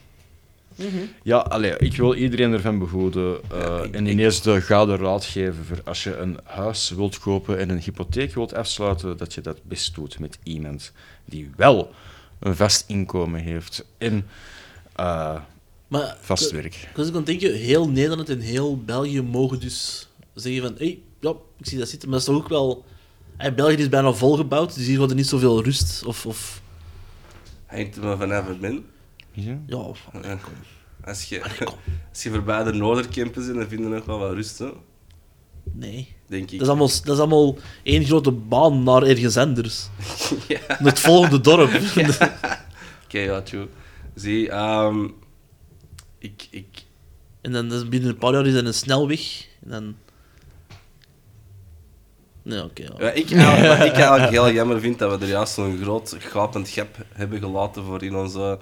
Speaker 3: Ja, allee, ik wil iedereen ervan behoeden. eh,
Speaker 1: Ja, ik-
Speaker 3: en ineens de gouden raad geven voor als je een huis wilt kopen en een hypotheek wilt afsluiten, dat je dat best doet met iemand die wel een vast inkomen heeft en eh,
Speaker 2: Maar
Speaker 3: vast
Speaker 2: ik-
Speaker 3: werk.
Speaker 2: Ik ook aan het denken, heel Nederland en heel België mogen dus zeggen van... Hé, hey, ja, ik zie dat zitten. Maar dat is toch ook wel... Hey, België is bijna volgebouwd, dus hier wordt er niet zoveel rust. Of... of
Speaker 1: Hangt er maar vanaf het min.
Speaker 3: Ja?
Speaker 2: ja,
Speaker 1: Ja. Als je,
Speaker 2: allee, kom.
Speaker 1: als je voorbij de Noordercampus bent, dan vind je nog wel wat rust, hè?
Speaker 2: Nee.
Speaker 1: denk ik.
Speaker 2: Dat is, allemaal, dat is allemaal één grote baan naar ergens anders.
Speaker 1: Ja.
Speaker 2: Naar het volgende dorp.
Speaker 1: Oké, ja, true. Zie, ehm, Ik, ik,
Speaker 2: En dan dus binnen een paar jaar is dat een snelweg. En dan... Nee, oké. ja.
Speaker 1: ja, ik, eigenlijk, wat ik eigenlijk heel jammer vind dat we er juist zo'n groot gapend gap hebben gelaten voor in onze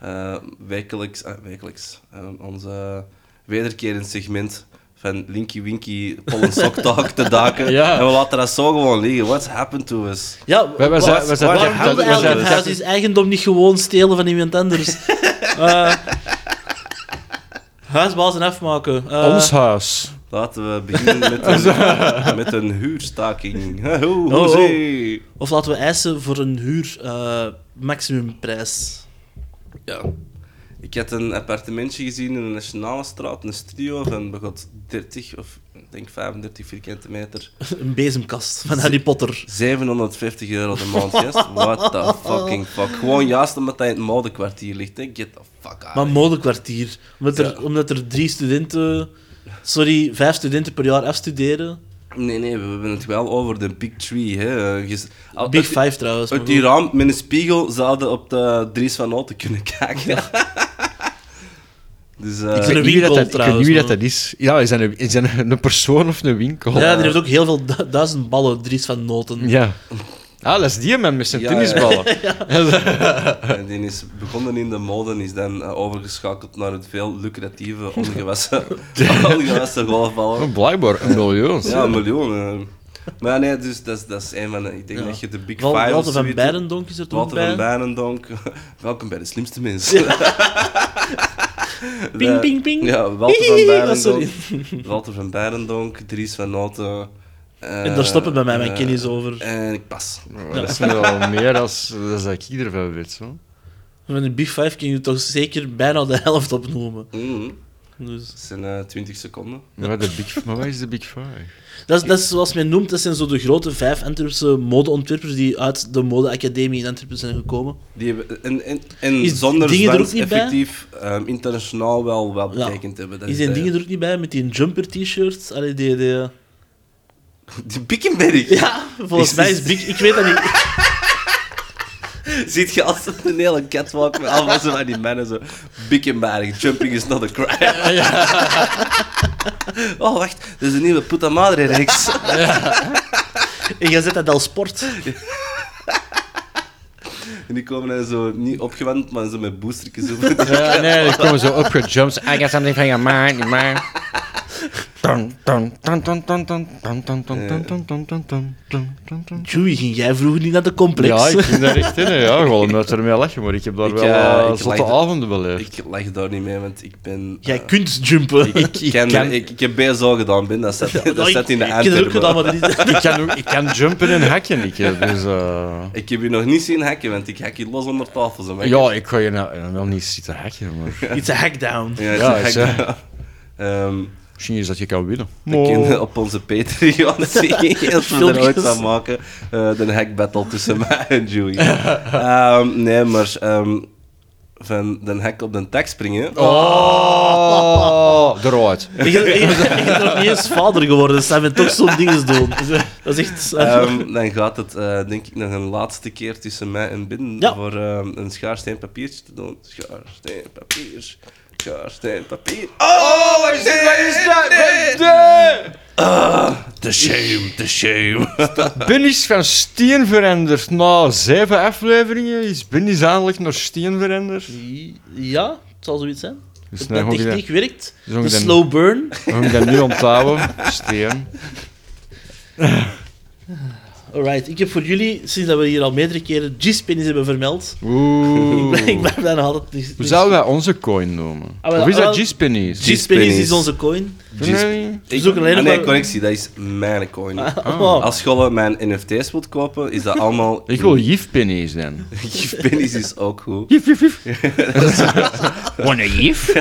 Speaker 1: eh, wekelijks, eh, wekelijks eh, onze wederkerend segment van Linky Winky Pollen Sock Talk te daken.
Speaker 3: Ja.
Speaker 1: En we laten dat zo gewoon liggen. What's happened to us?
Speaker 2: Ja,
Speaker 3: wij
Speaker 2: wa-
Speaker 3: zijn- wij zijn-
Speaker 2: waarom
Speaker 1: dat-
Speaker 2: eigenlijk het huis is eigendom niet gewoon stelen van iemand anders? Eh huisbazen afmaken. Eh,
Speaker 3: Ons huis.
Speaker 1: Laten we beginnen met een, met een huurstaking.
Speaker 2: Oh,
Speaker 1: hoezee.
Speaker 2: Of laten we eisen voor een huur eh, maximumprijs.
Speaker 1: Ja. Ik had een appartementje gezien in de Nationale Straat, een studio van begot 30 of denk 35 vierkante meter.
Speaker 2: Een bezemkast van Harry Potter.
Speaker 1: 750 euro de maand, gast. What the fucking fuck. Gewoon juist omdat hij in het modekwartier ligt. Hè. Get the fuck out.
Speaker 2: Maar modekwartier. Omdat er,
Speaker 1: Ja.
Speaker 2: omdat er drie studenten... Sorry, vijf studenten per jaar afstuderen.
Speaker 1: Nee, nee, we hebben het wel over de Big Tree. Hè.
Speaker 2: Big
Speaker 1: uit-
Speaker 2: Five trouwens.
Speaker 1: Uit die raam met een spiegel zouden op de Dries van Noten kunnen kijken. Dus, eh,
Speaker 2: Ik
Speaker 3: weet
Speaker 2: een
Speaker 3: niet dat, ik weet
Speaker 2: trouwens,
Speaker 3: niet wie dat, dat is. Ja, is dat een, is dat een, een persoon of een winkel?
Speaker 2: Ja, die heeft ook heel veel du- duizend ballen, Dries van Noten.
Speaker 3: Ja. Ah, dat is die man met zijn
Speaker 1: Ja,
Speaker 3: tennisballen.
Speaker 1: En die is begonnen in de mode en is dan eh, overgeschakeld naar het veel lucratieve ongewassen, ongewassen golfballen.
Speaker 3: Oh, blijkbaar een miljoen.
Speaker 1: Ja, een miljoen. eh. Maar nee, dus dat is, dat is een van de... Ik denk
Speaker 2: Ja.
Speaker 1: dat je de Big
Speaker 2: Wal-
Speaker 1: Five...
Speaker 2: Walter van Beirendonk is er toch
Speaker 1: Walter
Speaker 2: bij.
Speaker 1: van Beirendonk. Welkom bij de slimste mensen.
Speaker 2: Ping, ping, ping.
Speaker 1: Ja, Walter van Beirendonk.
Speaker 2: sorry.
Speaker 1: Walter van Beirendonk, Dries van Noten. eh,
Speaker 2: En daar stoppen bij mij mijn
Speaker 1: eh,
Speaker 2: kennis over.
Speaker 1: En ik pas.
Speaker 3: Dat is wel meer als, als dat ik ervan weet. Zo.
Speaker 2: Van de Big Five kun je toch zeker bijna de helft opnoemen.
Speaker 1: Mhm.
Speaker 2: Dus,
Speaker 1: Dat zijn eh 20 seconden.
Speaker 3: Maar, de big, maar wat is de Big Five?
Speaker 2: Dat, is, dat is zoals men noemt, dat zijn zo de grote vijf Antwerpse modeontwerpers die uit de modeacademie in Antwerpen zijn gekomen.
Speaker 1: Die hebben, en en, en
Speaker 2: Is
Speaker 1: zonder
Speaker 2: dingen er
Speaker 1: zwans
Speaker 2: ook niet bij?
Speaker 1: effectief ehm, internationaal wel, wel
Speaker 2: Ja.
Speaker 1: betekend hebben. Dat
Speaker 2: Die
Speaker 1: is
Speaker 2: zijn dingen er ook niet bij met die jumper t-shirts. Allee, die, die...
Speaker 1: Die Bickenberg.
Speaker 2: Ja, volgens
Speaker 1: Is-
Speaker 2: mij
Speaker 1: is-
Speaker 2: Big... Ik weet dat niet.
Speaker 1: Ziet je als een hele catwalk met allemaal zo van die mannen zo... Bickenberg, jumping is not a crime. oh, wacht. Dat is een nieuwe puta madre reeks.
Speaker 2: En jij zet dat als sport.
Speaker 1: en die komen dan zo niet opgewand, maar zo met boostertjes op.
Speaker 3: Ja, nee, die komen zo opgejumpt. I got something from your mind, man. Dun,
Speaker 2: Joey, ging jij vroeger niet naar de complex?
Speaker 3: Ja, ik ging daar echt in. hè. Ja, gewoon omdat er mee lachen, maar ik heb daar
Speaker 1: Ik,
Speaker 3: wel
Speaker 1: eh,
Speaker 3: uh,
Speaker 1: ik
Speaker 3: zotte avonden beleefd.
Speaker 1: ik lag daar niet mee, want ik ben...
Speaker 2: Jij
Speaker 1: eh,
Speaker 2: kunt jumpen.
Speaker 1: ik, ik, ken-
Speaker 3: kan-
Speaker 1: ik, ik heb BSO gedaan, Ben. Dat zat, dat zat in de
Speaker 2: ik heb dat ook gedaan,
Speaker 1: Antwerpen.
Speaker 2: maar dat is...
Speaker 3: ik, kan ook, ik kan jumpen en hacken, ik. Dus, eh,
Speaker 1: Ik heb je nog niet zien hacken, want ik hak je los onder tafel. Zo,
Speaker 3: ja, ik ga je nou wel niet zitten hacken, maar
Speaker 2: It's a hackdown.
Speaker 1: Ja, het
Speaker 3: Ja,
Speaker 1: is
Speaker 3: is,
Speaker 1: hack- Ehm,
Speaker 3: misschien is dat je kan winnen.
Speaker 1: we kunnen op onze Patreon zien als we er ooit van maken. eh, de hack battle tussen mij en Joey. Ehm, nee, maar ehm, van de hack op de tak springen.
Speaker 3: Oh, eruit.
Speaker 2: Ik ben, nog niet eens vader geworden, dus dat zijn toch zo'n dingen doen. Dat is echt...
Speaker 1: Ehm, dan gaat het, eh, denk ik, nog een laatste keer tussen mij en Ben
Speaker 2: Ja.
Speaker 1: voor ehm, een schaarsteen papiertje te doen. Schaarsteen papier. Karsten papier. Oh, oh, wat is dit? Wat de straat. Ah, de shame, de shame.
Speaker 3: Bunnies van steen veranderd. Na zeven afleveringen is Bunnies eigenlijk naar steen veranderd.
Speaker 2: Ja, het zal zoiets zijn. De techniek werkt.
Speaker 3: Dus
Speaker 2: de slow burn.
Speaker 3: We gaan nu onthouden. Steen.
Speaker 2: Alright, ik heb voor jullie, sinds dat we hier al meerdere keren G-spinnies hebben vermeld, ik
Speaker 3: Oeh.
Speaker 2: ik ben bijna altijd...
Speaker 3: Hoe zouden wij onze coin noemen?
Speaker 2: Ah,
Speaker 3: of is
Speaker 2: ah,
Speaker 3: dat
Speaker 2: wel-
Speaker 3: G-pennies?
Speaker 1: G-
Speaker 2: G-spinnies is
Speaker 1: G-spinnies.
Speaker 2: onze coin.
Speaker 3: Nee.
Speaker 2: We zoeken alleen
Speaker 1: Ah, nee, correctie, dat is mijn coin.
Speaker 2: Oh.
Speaker 1: Als je mijn NFT's wilt kopen, is dat allemaal...
Speaker 3: Ik wil jif-pennies dan.
Speaker 1: Pennies is ook goed.
Speaker 3: Jif, jif, jif. Wanna jif?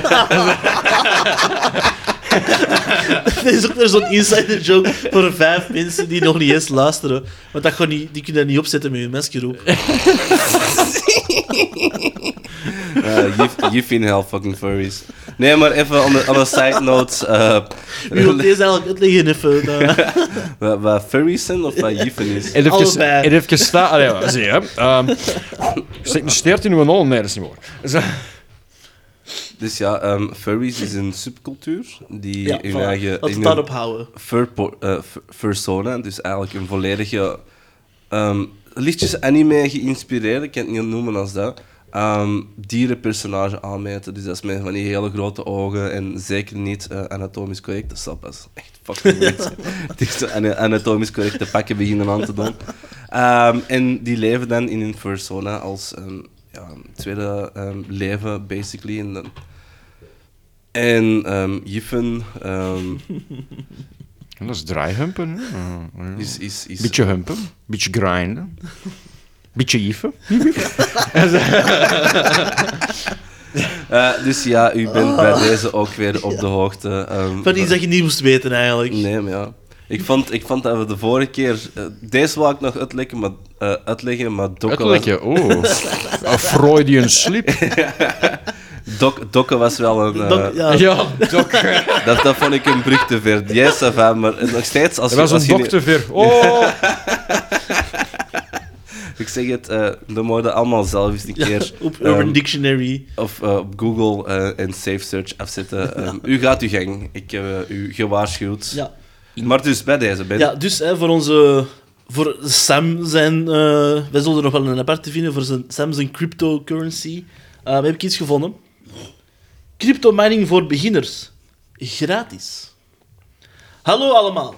Speaker 2: Er is ook weer zo'n insider joke voor vijf mensen die nog niet eens luisteren. Want dat gewoon niet, die kunnen dat niet opzetten met hun mesgeroep.
Speaker 1: Uh, you, you fin hell fucking furries. Nee, maar even on a side note. eh,
Speaker 2: Wie wil deze eigenlijk uitleggen even?
Speaker 1: wat, wat furries zijn of wat jiffen is?
Speaker 3: En even,
Speaker 2: Allebei.
Speaker 3: en even staan. Allee, zie je. ehm, Steek een steert in uw ogen. Nee, dat is niet waar.
Speaker 1: Dus ja, ehm, furries is een subcultuur die
Speaker 2: Ja, voilà.
Speaker 1: eigen...
Speaker 2: Laten we
Speaker 1: in
Speaker 2: daarop houden.
Speaker 1: furpo- eh, dus eigenlijk een volledige... ehm lichtjes anime geïnspireerd, ik kan het niet noemen als dat. ehm, dierenpersonage aanmeten. Dus dat is met van die hele grote ogen en zeker niet eh, anatomisch correct. Dat echt fucking weird zijn. Het is zo ana- anatomisch correcte pakken beginnen aan te doen. En die leven dan in hun persona als een ja, tweede ehm, leven, basically. En, dan- en ehm jiffen ehm,
Speaker 3: En dat is draaihumpen. ja.
Speaker 1: is... is, is
Speaker 3: Beetje humpen, beetje grinden, beetje jieven.
Speaker 1: Eh, dus ja, u bent bij deze ook weer op de hoogte. ehm,
Speaker 2: Van iets dat je niet moest weten, eigenlijk.
Speaker 1: Nee, maar ja. Ik vond, ik vond dat we de vorige keer... eh, deze wou ik nog uitleggen, maar, eh, uitleggen, maar Dokke was,
Speaker 3: Uitleggen, oh. Een Freudian slip.
Speaker 1: Dok, Dokke was wel een... eh,
Speaker 2: Dat- ja.
Speaker 3: Ja,
Speaker 1: dat, dat vond ik een brug te ver. Yes, ça va, maar nog steeds... Als
Speaker 3: dat
Speaker 1: je,
Speaker 3: was
Speaker 1: als
Speaker 3: een
Speaker 1: je
Speaker 3: dokter weer. Oh.
Speaker 1: Ik zeg het, eh dan moeten allemaal zelf eens een keer...
Speaker 2: Op Urban
Speaker 1: ehm,
Speaker 2: Dictionary.
Speaker 1: Of eh, op Google eh, en Safe Search afzetten. Ehm, u gaat uw gang. Ik heb eh, u gewaarschuwd.
Speaker 2: Ja.
Speaker 1: Maar dus bij deze, Ben.
Speaker 2: Ja, dus hè, voor onze... Voor Sam zijn... eh wij zullen er nog wel een aparte vinden voor zijn, Sam zijn cryptocurrency. eh heb ik iets gevonden. Crypto mining voor beginners. Gratis. Hallo allemaal.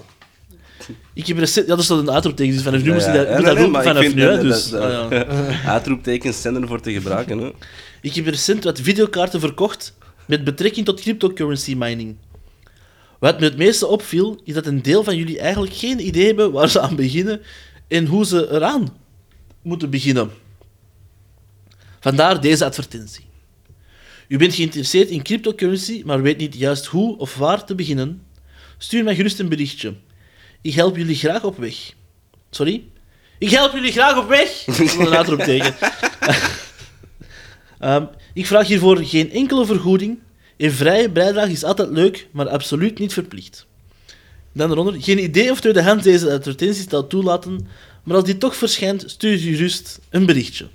Speaker 2: Ik heb recent... Ja, er staat een uitroepteken, dus vanaf nu moest ik dat, ik moet dat
Speaker 1: ik
Speaker 2: vanaf nu, hè, dus... ah, ja.
Speaker 1: Uitroeptekens te gebruiken. Hè.
Speaker 2: Ik heb recent wat videokaarten verkocht met betrekking tot cryptocurrency mining. Wat me het meeste opviel, is dat een deel van jullie eigenlijk geen idee hebben waar ze aan beginnen en hoe ze eraan moeten beginnen. Vandaar deze advertentie. U bent geïnteresseerd in cryptocurrency, maar weet niet juist hoe of waar te beginnen? Stuur mij gerust een berichtje. Ik help jullie graag op weg. Sorry? Ik help jullie graag op weg! Dat is een uitroepteken. Ehm, ik vraag hiervoor geen enkele vergoeding. Een vrije bijdrage is altijd leuk, maar absoluut niet verplicht. Dan eronder, geen idee of tweedehands deze advertenties zal toelaten, maar als die toch verschijnt, stuur je gerust een berichtje.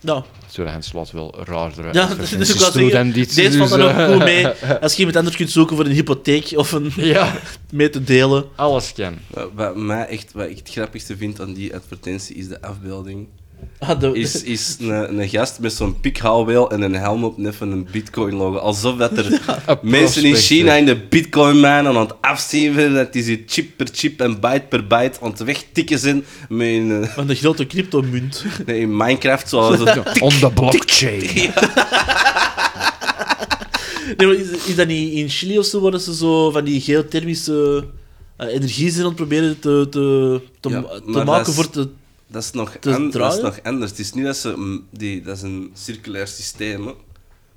Speaker 2: Nou,
Speaker 3: Tweedehand slaat wel raardere
Speaker 2: ja, dus ik zeggen,
Speaker 3: dan dit.
Speaker 2: deze valt
Speaker 3: dus,
Speaker 2: dan ook
Speaker 3: eh,
Speaker 2: goed mee. Als je iemand anders kunt zoeken voor een hypotheek of een
Speaker 3: Ja,
Speaker 2: mee te delen.
Speaker 3: alles kan.
Speaker 1: Wat, wat mij echt, wat ik het grappigste vind aan die advertentie is de afbeelding.
Speaker 2: Ah, de-
Speaker 1: Is, is een, een gast met zo'n pikhouweel en een helm op net van een bitcoin-logo. Alsof dat er mensen in China in de bitcoin-mijn aan het afzien. Dat die ze chip per chip en byte per byte aan het wegtikken zijn. Met een, eh,
Speaker 2: Van de grote cryptomunt.
Speaker 1: nee, in Minecraft zoals het
Speaker 3: On the blockchain.
Speaker 2: Nee, maar is, is dat niet in Chili of zo, waar ze zo van die geothermische uh, energie zijn aan het proberen te, te, te,
Speaker 1: Ja,
Speaker 2: maken
Speaker 1: is-
Speaker 2: voor te...
Speaker 1: Dat is nog, an- dat is nog anders. Het is niet dat ze... Die, dat is een circulair systeem, hè.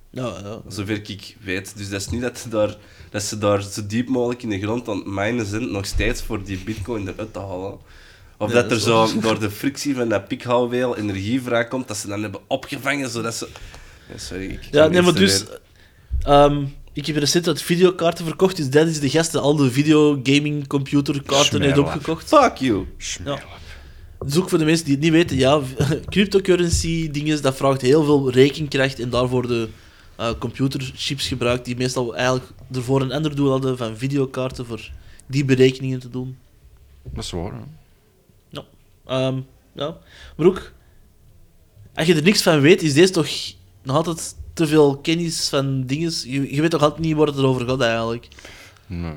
Speaker 2: Ja, ja.
Speaker 1: zover ik weet. Dus dat is niet dat, ze daar, dat ze daar zo diep mogelijk in de grond aan het zijn, nog steeds voor die bitcoin eruit te halen. Of
Speaker 2: Nee,
Speaker 1: dat
Speaker 2: dat
Speaker 1: er zo
Speaker 2: waar.
Speaker 1: door de frictie van dat pikhouweel energie vrijkomt, dat ze dan hebben opgevangen, zodat ze... Ja, sorry, ik
Speaker 2: Ja, nee, maar dus... ehm, ik heb recent wat videokaarten verkocht, dus dat is de gast die al de videogaming computerkaarten heeft opgekocht.
Speaker 1: Fuck you.
Speaker 2: Ja. Dus ook voor de mensen die het niet weten, ja, cryptocurrency dingen, dat vraagt heel veel rekenkracht en daarvoor de eh, computerchips gebruikt, die meestal eigenlijk ervoor een ander doel hadden van videokaarten voor die berekeningen te doen.
Speaker 3: Dat is waar, hè.
Speaker 2: Ehm, ja. Maar ook, als je er niks van weet, is deze toch nog altijd te veel kennis van dingen. Je, je weet toch altijd niet waar het erover gaat eigenlijk.
Speaker 3: Nee.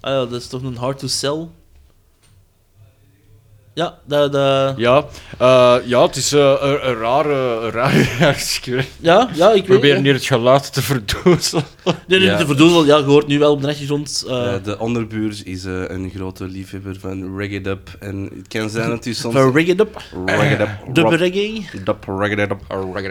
Speaker 2: Ah ja, dat is toch een hard to sell. Ja, dat... dat...
Speaker 3: Ja, eh, ja, het is eh, een, een rare... Reactie.
Speaker 2: Ja, ja, ik weet
Speaker 3: Probeer
Speaker 2: ja.
Speaker 3: hier het geluid te verdoezelen.
Speaker 2: Nee, nee,
Speaker 1: Ja.
Speaker 2: de verdoezel, ja, je hoort nu wel op de achtergrond. eh,
Speaker 1: Eh, de onderbuur is eh, een grote liefhebber van reggae dub. En het kan zijn dat u soms...
Speaker 2: van It Up,
Speaker 1: reggae dub.
Speaker 2: Dub Reggae.
Speaker 1: dub, reggae dub.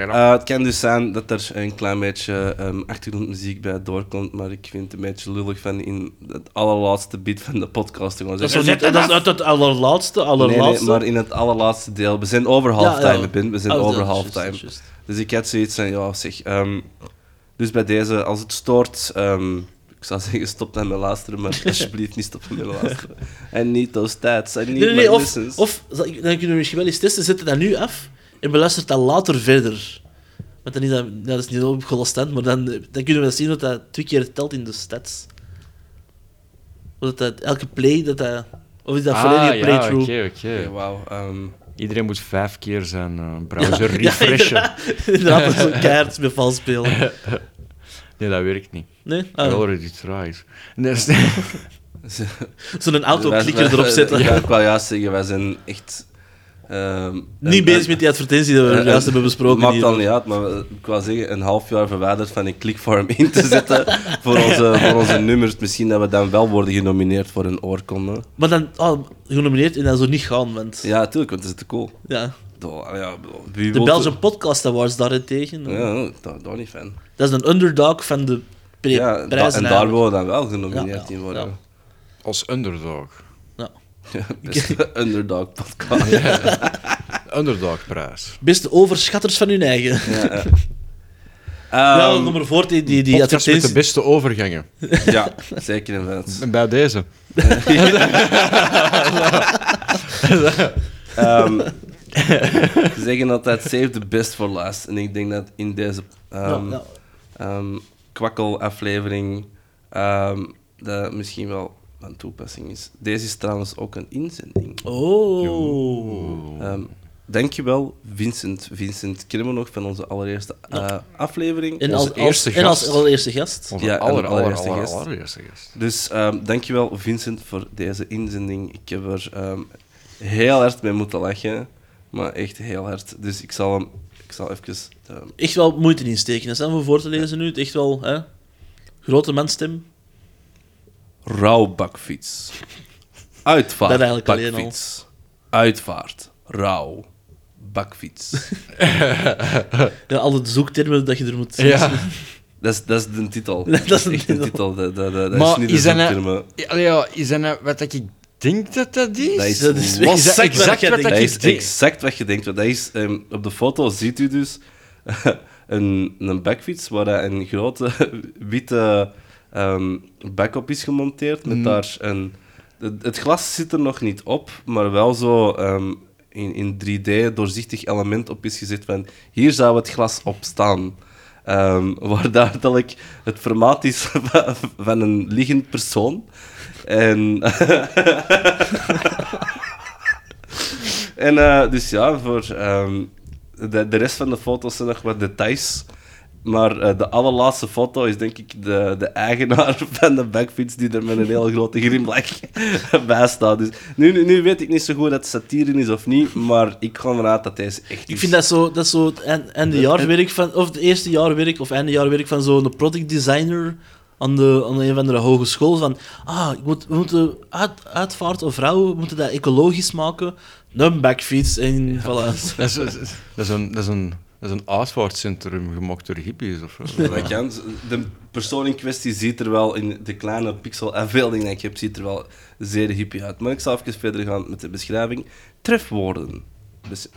Speaker 1: Eh, het kan dus zijn dat er een klein beetje ehm, achtergrondmuziek bij doorkomt, maar ik vind het een beetje lullig van in het allerlaatste bit van de podcast te gaan
Speaker 2: Dat is,
Speaker 1: zeggen.
Speaker 2: niet, dat is uit het allerlaatste,
Speaker 1: Nee, nee, maar in het allerlaatste deel. We zijn over halftime,
Speaker 2: ja.
Speaker 1: We zijn
Speaker 2: Oh,
Speaker 1: over
Speaker 2: dat
Speaker 1: halftime. Dus ik had zoiets van, ja, zeg... ehm, dus bij deze, als het stoort... ehm, ik zou zeggen, stop dan met luisteren, maar alsjeblieft niet stoppen met luisteren. I need those stats, I need
Speaker 2: Nee, nee, of, dan kunnen we misschien wel eens testen, zet het dan nu af en beluistert dat later verder. Maar dan is dat, dat is niet op Golostent, maar dan, dan kunnen we zien dat dat twee keer telt in de stats. Dat dat elke play, dat dat... Of is dat volledige
Speaker 3: ah, ja,
Speaker 2: playthrough?
Speaker 3: oké, oké.
Speaker 1: Ehm,
Speaker 3: Iedereen moet vijf keer zijn eh, browser refreshen.
Speaker 2: Ja, inderdaad, dat is zo'n kaart met vals spelen.
Speaker 3: nee, dat werkt niet.
Speaker 2: Nee?
Speaker 3: I
Speaker 2: Ah,
Speaker 3: already tried. Nee,
Speaker 2: Zo'n autoklikker erop zetten.
Speaker 1: Ja, ik wou juist zeggen, wij zijn echt... ehm,
Speaker 2: Niet bezig met die advertentie die we
Speaker 1: een-
Speaker 2: juist hebben besproken
Speaker 1: Maakt dan niet uit, maar we- ik wou zeggen, een half jaar verwijderd van een clickfarm in te zetten voor onze, voor onze nummers. Misschien dat we dan wel worden genomineerd voor een oorkonde.
Speaker 2: Maar dan oh, genomineerd en dan zo niet gaan, want... Ja.
Speaker 1: Ja, natuurlijk, want het is te cool. Ja, wie
Speaker 2: De
Speaker 1: wil-
Speaker 2: Belgian Podcast Awards daarentegen.
Speaker 1: Ja, daar, daar niet fan.
Speaker 2: Dat is een underdog van de pre-
Speaker 1: Ja, da-
Speaker 2: prijzen
Speaker 1: en daar willen we dan wel genomineerd
Speaker 2: Ja,
Speaker 1: in worden.
Speaker 2: ja.
Speaker 3: Als underdog.
Speaker 1: Beste underdog podcast.
Speaker 3: Underdogprijs.
Speaker 2: Beste overschatters van hun eigen.
Speaker 1: Ja, ja.
Speaker 2: ja,
Speaker 1: Ehm,
Speaker 2: noem maar voor, die, die, die
Speaker 3: Podcast met de
Speaker 2: advertentie.
Speaker 3: beste overgangen.
Speaker 1: ja, zeker en vast.
Speaker 3: En bij deze.
Speaker 1: Ehm, ze zeggen altijd save the best for last. En ik denk dat in deze ehm
Speaker 2: Ja, ja.
Speaker 1: ehm, kwakkel-aflevering ehm, dat misschien wel van toepassing is. Deze is trouwens ook een inzending.
Speaker 2: Oh.
Speaker 1: Ehm dankjewel, Vincent. Vincent kennen we nog van onze allereerste eh, aflevering.
Speaker 2: En
Speaker 3: Onze
Speaker 2: als, als,
Speaker 3: eerste
Speaker 2: en als
Speaker 3: gast.
Speaker 2: allereerste gast.
Speaker 3: Onze
Speaker 1: Ja,
Speaker 3: aller,
Speaker 1: allereerste
Speaker 3: aller,
Speaker 1: gast.
Speaker 3: allereerste gast.
Speaker 1: Dus ehm, dankjewel, Vincent, voor deze inzending. Ik heb er ehm, heel hard mee moeten lachen. Maar echt heel hard. Dus ik zal hem... Ik zal even... ehm,
Speaker 2: Echt wel moeite insteken. Dat is voor voor te lezen nu. Het Echt wel, hè? Grote manstem.
Speaker 1: Rouwbakfiets. Uitvaart.
Speaker 2: Dat eigenlijk alleen al.
Speaker 1: bakfiets. Uitvaart. Rouw. Bakfiets.
Speaker 2: Ja, al de zoektermen dat je er moet
Speaker 3: Ja.
Speaker 1: dat, is, dat is de titel.
Speaker 2: Dat is
Speaker 1: echt een
Speaker 2: titel.
Speaker 1: titel. Dat, dat, dat, dat
Speaker 3: Maar
Speaker 1: is niet de
Speaker 3: is dat nou-
Speaker 1: zoektermen.
Speaker 3: Ja, ja, is dat nou wat ik denk dat dat is?
Speaker 1: Dat is,
Speaker 2: Dat is exact wat
Speaker 3: exact
Speaker 2: jij
Speaker 3: wat
Speaker 2: denkt.
Speaker 1: Dat
Speaker 3: ik
Speaker 1: is
Speaker 3: denk.
Speaker 1: exact wat je denkt. Want dat is, ehm, op de foto ziet u dus een, een bakfiets waar dat een grote witte bak op is gemonteerd. Met
Speaker 3: Mm.
Speaker 1: daar een, het, het glas zit er nog niet op, maar wel zo ehm, in, in 3D doorzichtig element op is gezet van hier zou het glas op staan. Ehm, waar dadelijk het formaat is van, van een liggend persoon. En En eh, dus ja, voor de, de rest van de foto's zijn nog wat details. Maar eh, de allerlaatste foto is denk ik de, de eigenaar van de backfiets die er met een hele grote grimlach bij staat. Dus nu, nu, nu weet ik niet zo goed dat het satire is of niet, maar ik ga ervan uit dat deze echt is.
Speaker 2: Ik vind dat zo, dat is zo het eind- eindejaarwerk van, of het eerste jaarwerk of eindejaarwerk van zo'n product designer aan, de, aan een of andere hogeschool. Van, ah, ik moet, we moeten uit, uitvaart of vrouwen, we moeten dat ecologisch maken. Een backfiets en voilà.
Speaker 3: Dat is, dat is een, dat is een, dat is een uitvaartcentrum gemaakt door hippies of zo.
Speaker 1: Dat. De persoon in kwestie ziet er wel, in de kleine pixel-afbeelding die ik heb, ziet er wel zeer hippie uit. Maar ik zal even verder gaan met de beschrijving. Trefwoorden. Dus,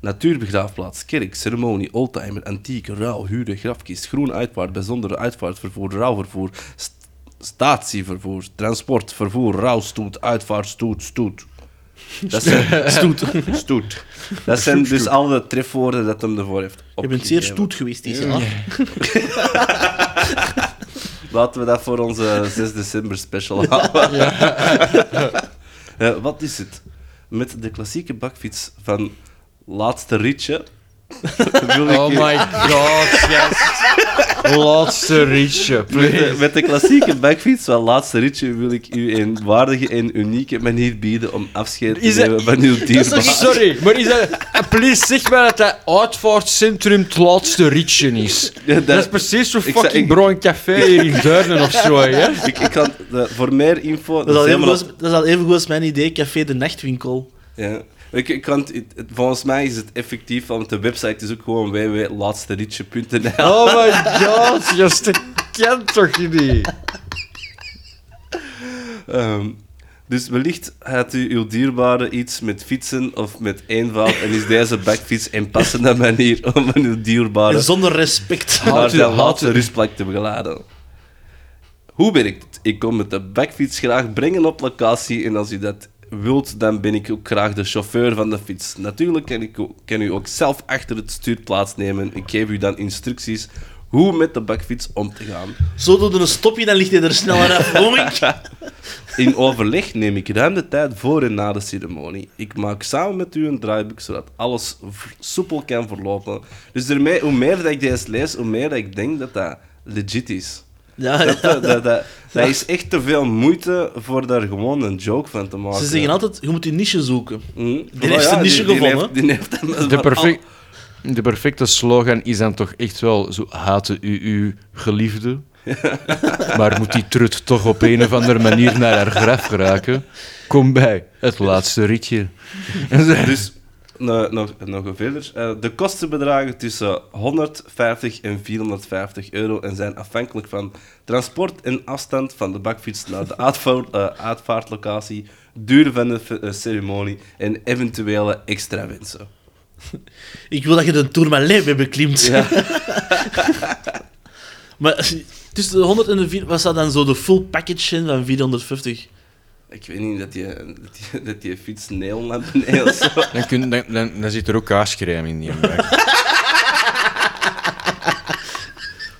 Speaker 1: natuurbegraafplaats, kerk, ceremonie, oldtimer, antieke, rouw, huurde, grafkist, groen uitvaart, bijzondere uitvaartvervoer, rouwvervoer, st statievervoer, transport, vervoer, rouwstoet, uitvaartstoet, stoet. Dat zijn, stoet. stoet. Dat zijn dus alle trefwoorden dat hem ervoor heeft
Speaker 2: Je bent zeer stoet geweest dit jaar.
Speaker 1: Laten we dat voor onze 6 december special houden. Eh, wat is het? Met de klassieke bakfiets van Laatste Ritje.
Speaker 3: Oh my god, gast. Laatste ritje,
Speaker 1: met, de,
Speaker 3: please.
Speaker 1: met de klassieke bakfiets van Laatste Ritje wil ik u een waardige en unieke manier bieden om afscheid te
Speaker 3: Is dat-
Speaker 1: nemen van uw dierbaar.
Speaker 3: Sorry, maar is dat... eh, Please, zeg maar dat dat uitvaartcentrum het laatste ritje is.
Speaker 1: Ja, dat-
Speaker 3: Dat is precies zo
Speaker 1: ik
Speaker 3: fucking
Speaker 1: ik-
Speaker 3: Bruin Café hier in Duinen of zo, hè?
Speaker 1: Ik, ik kan de- voor meer info...
Speaker 2: Dat is, al even
Speaker 1: helemaal-
Speaker 2: goed, als- dat is al even goed als mijn idee, Café de Nachtwinkel.
Speaker 1: Ja. Ik, ik kan, het- het- volgens mij is het effectief, want de website is ook gewoon www.laatsteritje.nl.
Speaker 3: Oh my god, dat kan toch niet?
Speaker 1: Ehm, dus wellicht had u uw dierbare iets met fietsen of met eenvoud en is deze bakfiets een passende manier om uw dierbare
Speaker 2: En zonder respect.
Speaker 1: naar
Speaker 3: houdt
Speaker 1: laatste rustplek te begeleiden. Hoe werkt het? Ik kom met de bakfiets graag brengen op locatie en als u dat wilt, dan ben ik ook graag de chauffeur van de fiets. Natuurlijk kan, ik kan u ook zelf achter het stuur plaatsnemen. Ik geef u dan instructies hoe met de bakfiets om te gaan.
Speaker 2: Zo doe je een stopje, dan ligt hij er sneller af.
Speaker 1: In overleg neem ik ruim de tijd voor en na de ceremonie. Ik maak samen met u een draaiboek, zodat alles soepel kan verlopen. Dus daarmee, hoe meer dat ik deze lees, hoe meer dat ik denk dat dat legit is.
Speaker 2: Ja,
Speaker 1: Dat,
Speaker 2: ja.
Speaker 1: dat, dat, dat, dat is echt te veel moeite voor daar gewoon een joke van te maken.
Speaker 2: Ze zeggen altijd, je moet je niche zoeken. Die heeft zijn niche
Speaker 1: die
Speaker 2: gevonden.
Speaker 1: heeft- die heeft hem-
Speaker 3: De, perfect, de perfecte slogan is dan toch echt wel zo haten u uw geliefde. Maar moet die trut toch op een of andere manier naar haar graf geraken? Kom bij, het laatste ritje.
Speaker 1: Dus nog, nog, nog verder. Eh, de kosten bedragen tussen 150 en 450 euro en zijn afhankelijk van transport en afstand van de bakfiets naar de uitvaart, eh, uitvaartlocatie, duur van de eh, ceremonie en eventuele extra wensen.
Speaker 2: Ik wil dat je de Tourmalet mee beklimt.
Speaker 1: Ja.
Speaker 2: maar tussen de 100 en de 4, wat staat dan zo de full package in van 450?
Speaker 1: Ik weet niet dat je, dat je fiets neel naar beneden of zo.
Speaker 3: Dan, kun, dan, dan, dan zit er ook kaascrème in die.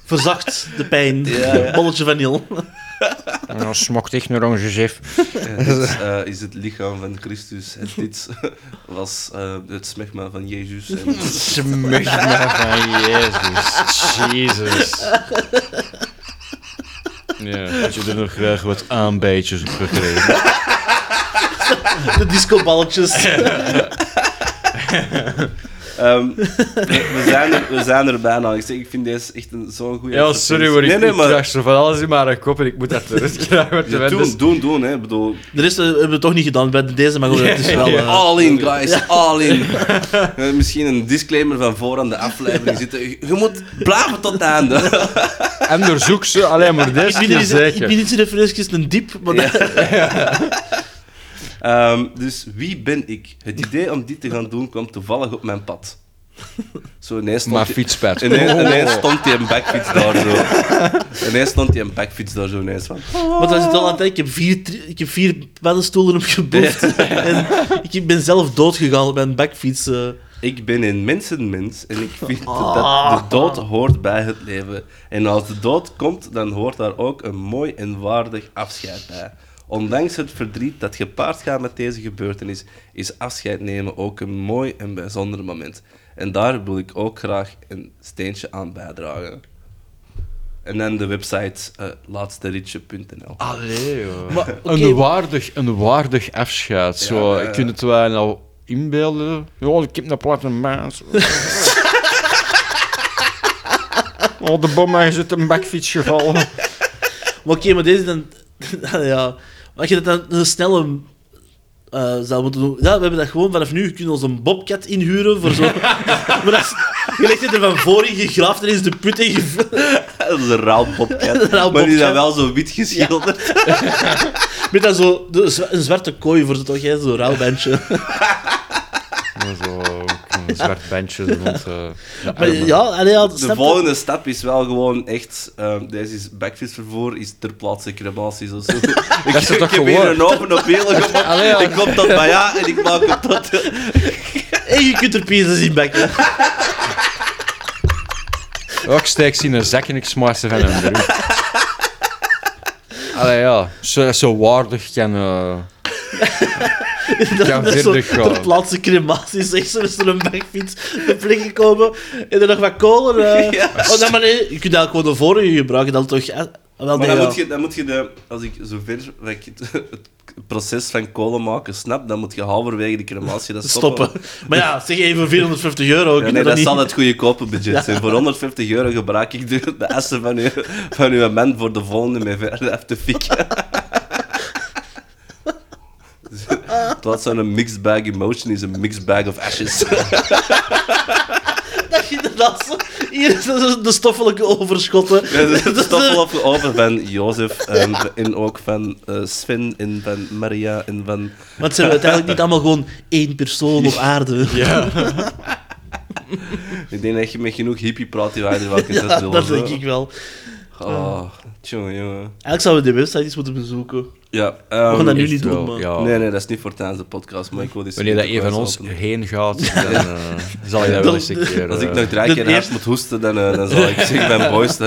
Speaker 2: Verzacht de pijn.
Speaker 1: Ja, ja.
Speaker 2: Bolletje vanille.
Speaker 3: En dan smokt echt een orange jef.
Speaker 1: Eh, dit eh, is het lichaam van Christus. En dit was eh, het smegma van Jezus. En,
Speaker 3: Smegma van Jezus. Jezus. Ja, had je er nog graag wat aanbijtjes op gekregen?
Speaker 2: De discoballetjes.
Speaker 1: Ehm, we, zijn er, we zijn er bijna. Ik, zeg, ik vind deze echt een zo'n goede.
Speaker 3: Ja, sorry hoor, ik,
Speaker 1: Nee, nee,
Speaker 3: ik
Speaker 1: maar.
Speaker 3: krijg zo van alles in mijn kop en ik moet dat eruit krijgen.
Speaker 1: Ja, doen, doen, doen, hè. Ik bedoel,
Speaker 2: De rest eh, hebben we toch niet gedaan. Bij deze, maar goed, het is wel... eh,
Speaker 1: all in, guys, all in. Eh, misschien een disclaimer van voor aan de aflevering zitten. Je je moet blijven tot het einde.
Speaker 3: En doorzoek ze alleen maar
Speaker 2: ik
Speaker 3: deze
Speaker 2: ik
Speaker 3: zeker.
Speaker 2: bied iets even eventjes een diep, maar
Speaker 1: Ehm, dus wie ben ik? Het idee om dit te gaan doen kwam toevallig op mijn pad. Zo ineens stond
Speaker 3: Maar
Speaker 1: die-
Speaker 3: fietspad.
Speaker 1: Ineens,
Speaker 3: Oh.
Speaker 1: ineens stond hij een backfiets daar zo. Ineens stond hij een backfiets daar zo ineens van.
Speaker 2: Want dat is al aan het denken. Ik heb vier, ik heb vier paddenstoelen opgeboefd. en ik ben zelf doodgegaan op mijn backfiets. eh.
Speaker 1: Ik ben een mensenmens en ik vind dat de dood hoort bij het leven. En als de dood komt, dan hoort daar ook een mooi en waardig afscheid bij. Ondanks het verdriet dat gepaard gaat met deze gebeurtenis, is afscheid nemen ook een mooi en bijzonder moment. En daar wil ik ook graag een steentje aan bijdragen. En dan de website uh, laatsteritje.nl.
Speaker 3: Allee, joh.
Speaker 2: Maar,
Speaker 3: een, waardig, een waardig afscheid. Zo,
Speaker 1: Ja, ja.
Speaker 3: Kun je het wel nou inbeelden? Ja, ik heb een platte maas. oh, de bom is uit een bakfiets gevallen.
Speaker 2: Maar oké, maar deze dan... ja. Maar als je dat dan een snelle... eh, zou moeten doen. Ja, we hebben dat gewoon vanaf nu. Je kunt ons een bobcat inhuren voor zo. maar dat is, je legt het er van voor in, je graaft er eens de put in. je-
Speaker 1: Dat is een rauw bobcat.
Speaker 2: Een rauw
Speaker 1: maar die is dan wel zo wit geschilderd.
Speaker 2: Met dan zo de, een zwarte kooi voor zo toch, hè, zo'n rouwbandje.
Speaker 3: Ja, Zo, een zwart bandje rond eh, de
Speaker 2: Maar ja, allee, ja,
Speaker 1: De volgende stap is wel gewoon echt... ehm, deze is backfietsvervoer, is ter plaatse crematies of zo. ik,
Speaker 3: Dat is
Speaker 1: ik
Speaker 3: toch
Speaker 1: heb hier een open op hele gemaakt.
Speaker 3: Allee, ja.
Speaker 1: Ik kom tot bij ja en ik maak het tot...
Speaker 2: En je kunt er pieces in bakken.
Speaker 3: Ook steek ze in een zak en ik smaak ze van hem erin. Allee, ja. Zo, zo waardig kan... eh,
Speaker 2: Dat is zo ter plaatse crematies, zeg ze, met zo'n backfiets de plek gekomen. En er nog wat kolen. eh.
Speaker 1: Ja.
Speaker 2: Oh, nee, maar nee, je kunt eigenlijk gewoon de vorige gebruiken, dan toch... eh, Wel,
Speaker 1: Maar dan moet, je, dan moet je de... Als ik zover dat ik het, het proces van kolen maken snap, dan moet je halverwege de crematie dat stoppen.
Speaker 2: stoppen. Maar ja, zeg even voor 450 euro.
Speaker 1: Ja,
Speaker 2: kun je
Speaker 1: nee,
Speaker 2: dat
Speaker 1: dat
Speaker 2: niet...
Speaker 1: zal het goedkope budget zijn. Voor 150 euro gebruik ik de, de assen van uw, van uw man voor de volgende mee verder af te fikken. Dus, Het was zo'n mixed bag emotion is een mixed bag of ashes.
Speaker 2: Dat je zo... Hier is de de stoffelijke overschotten.
Speaker 1: Ja, dus Het stoffel op over van Jozef en, en ook van eh, Sven en van Maria en van...
Speaker 2: Want ze hebben uiteindelijk niet allemaal gewoon één persoon op aarde.
Speaker 3: ja.
Speaker 1: Ik denk dat je met genoeg hippie praat die wij er wel
Speaker 2: Ja, dat denk ik wel.
Speaker 1: Oh, tjonge, jongen.
Speaker 2: Eigenlijk zouden we de website eens moeten bezoeken.
Speaker 1: Ja,
Speaker 2: We gaan dat
Speaker 1: ehm,
Speaker 2: nu
Speaker 3: Echt
Speaker 2: niet doen,
Speaker 3: ja.
Speaker 1: Nee, nee, dat is niet voor tijdens de podcast, maar ik wil
Speaker 3: Wanneer dat een van ons
Speaker 1: openen.
Speaker 3: heen gaat, dan eh, zal je dat wel eens een keer...
Speaker 1: Als ik
Speaker 3: eh,
Speaker 1: nog drie keer hard
Speaker 2: eerste-
Speaker 1: moet hoesten, dan, eh, dan zal ik zeggen mijn boys,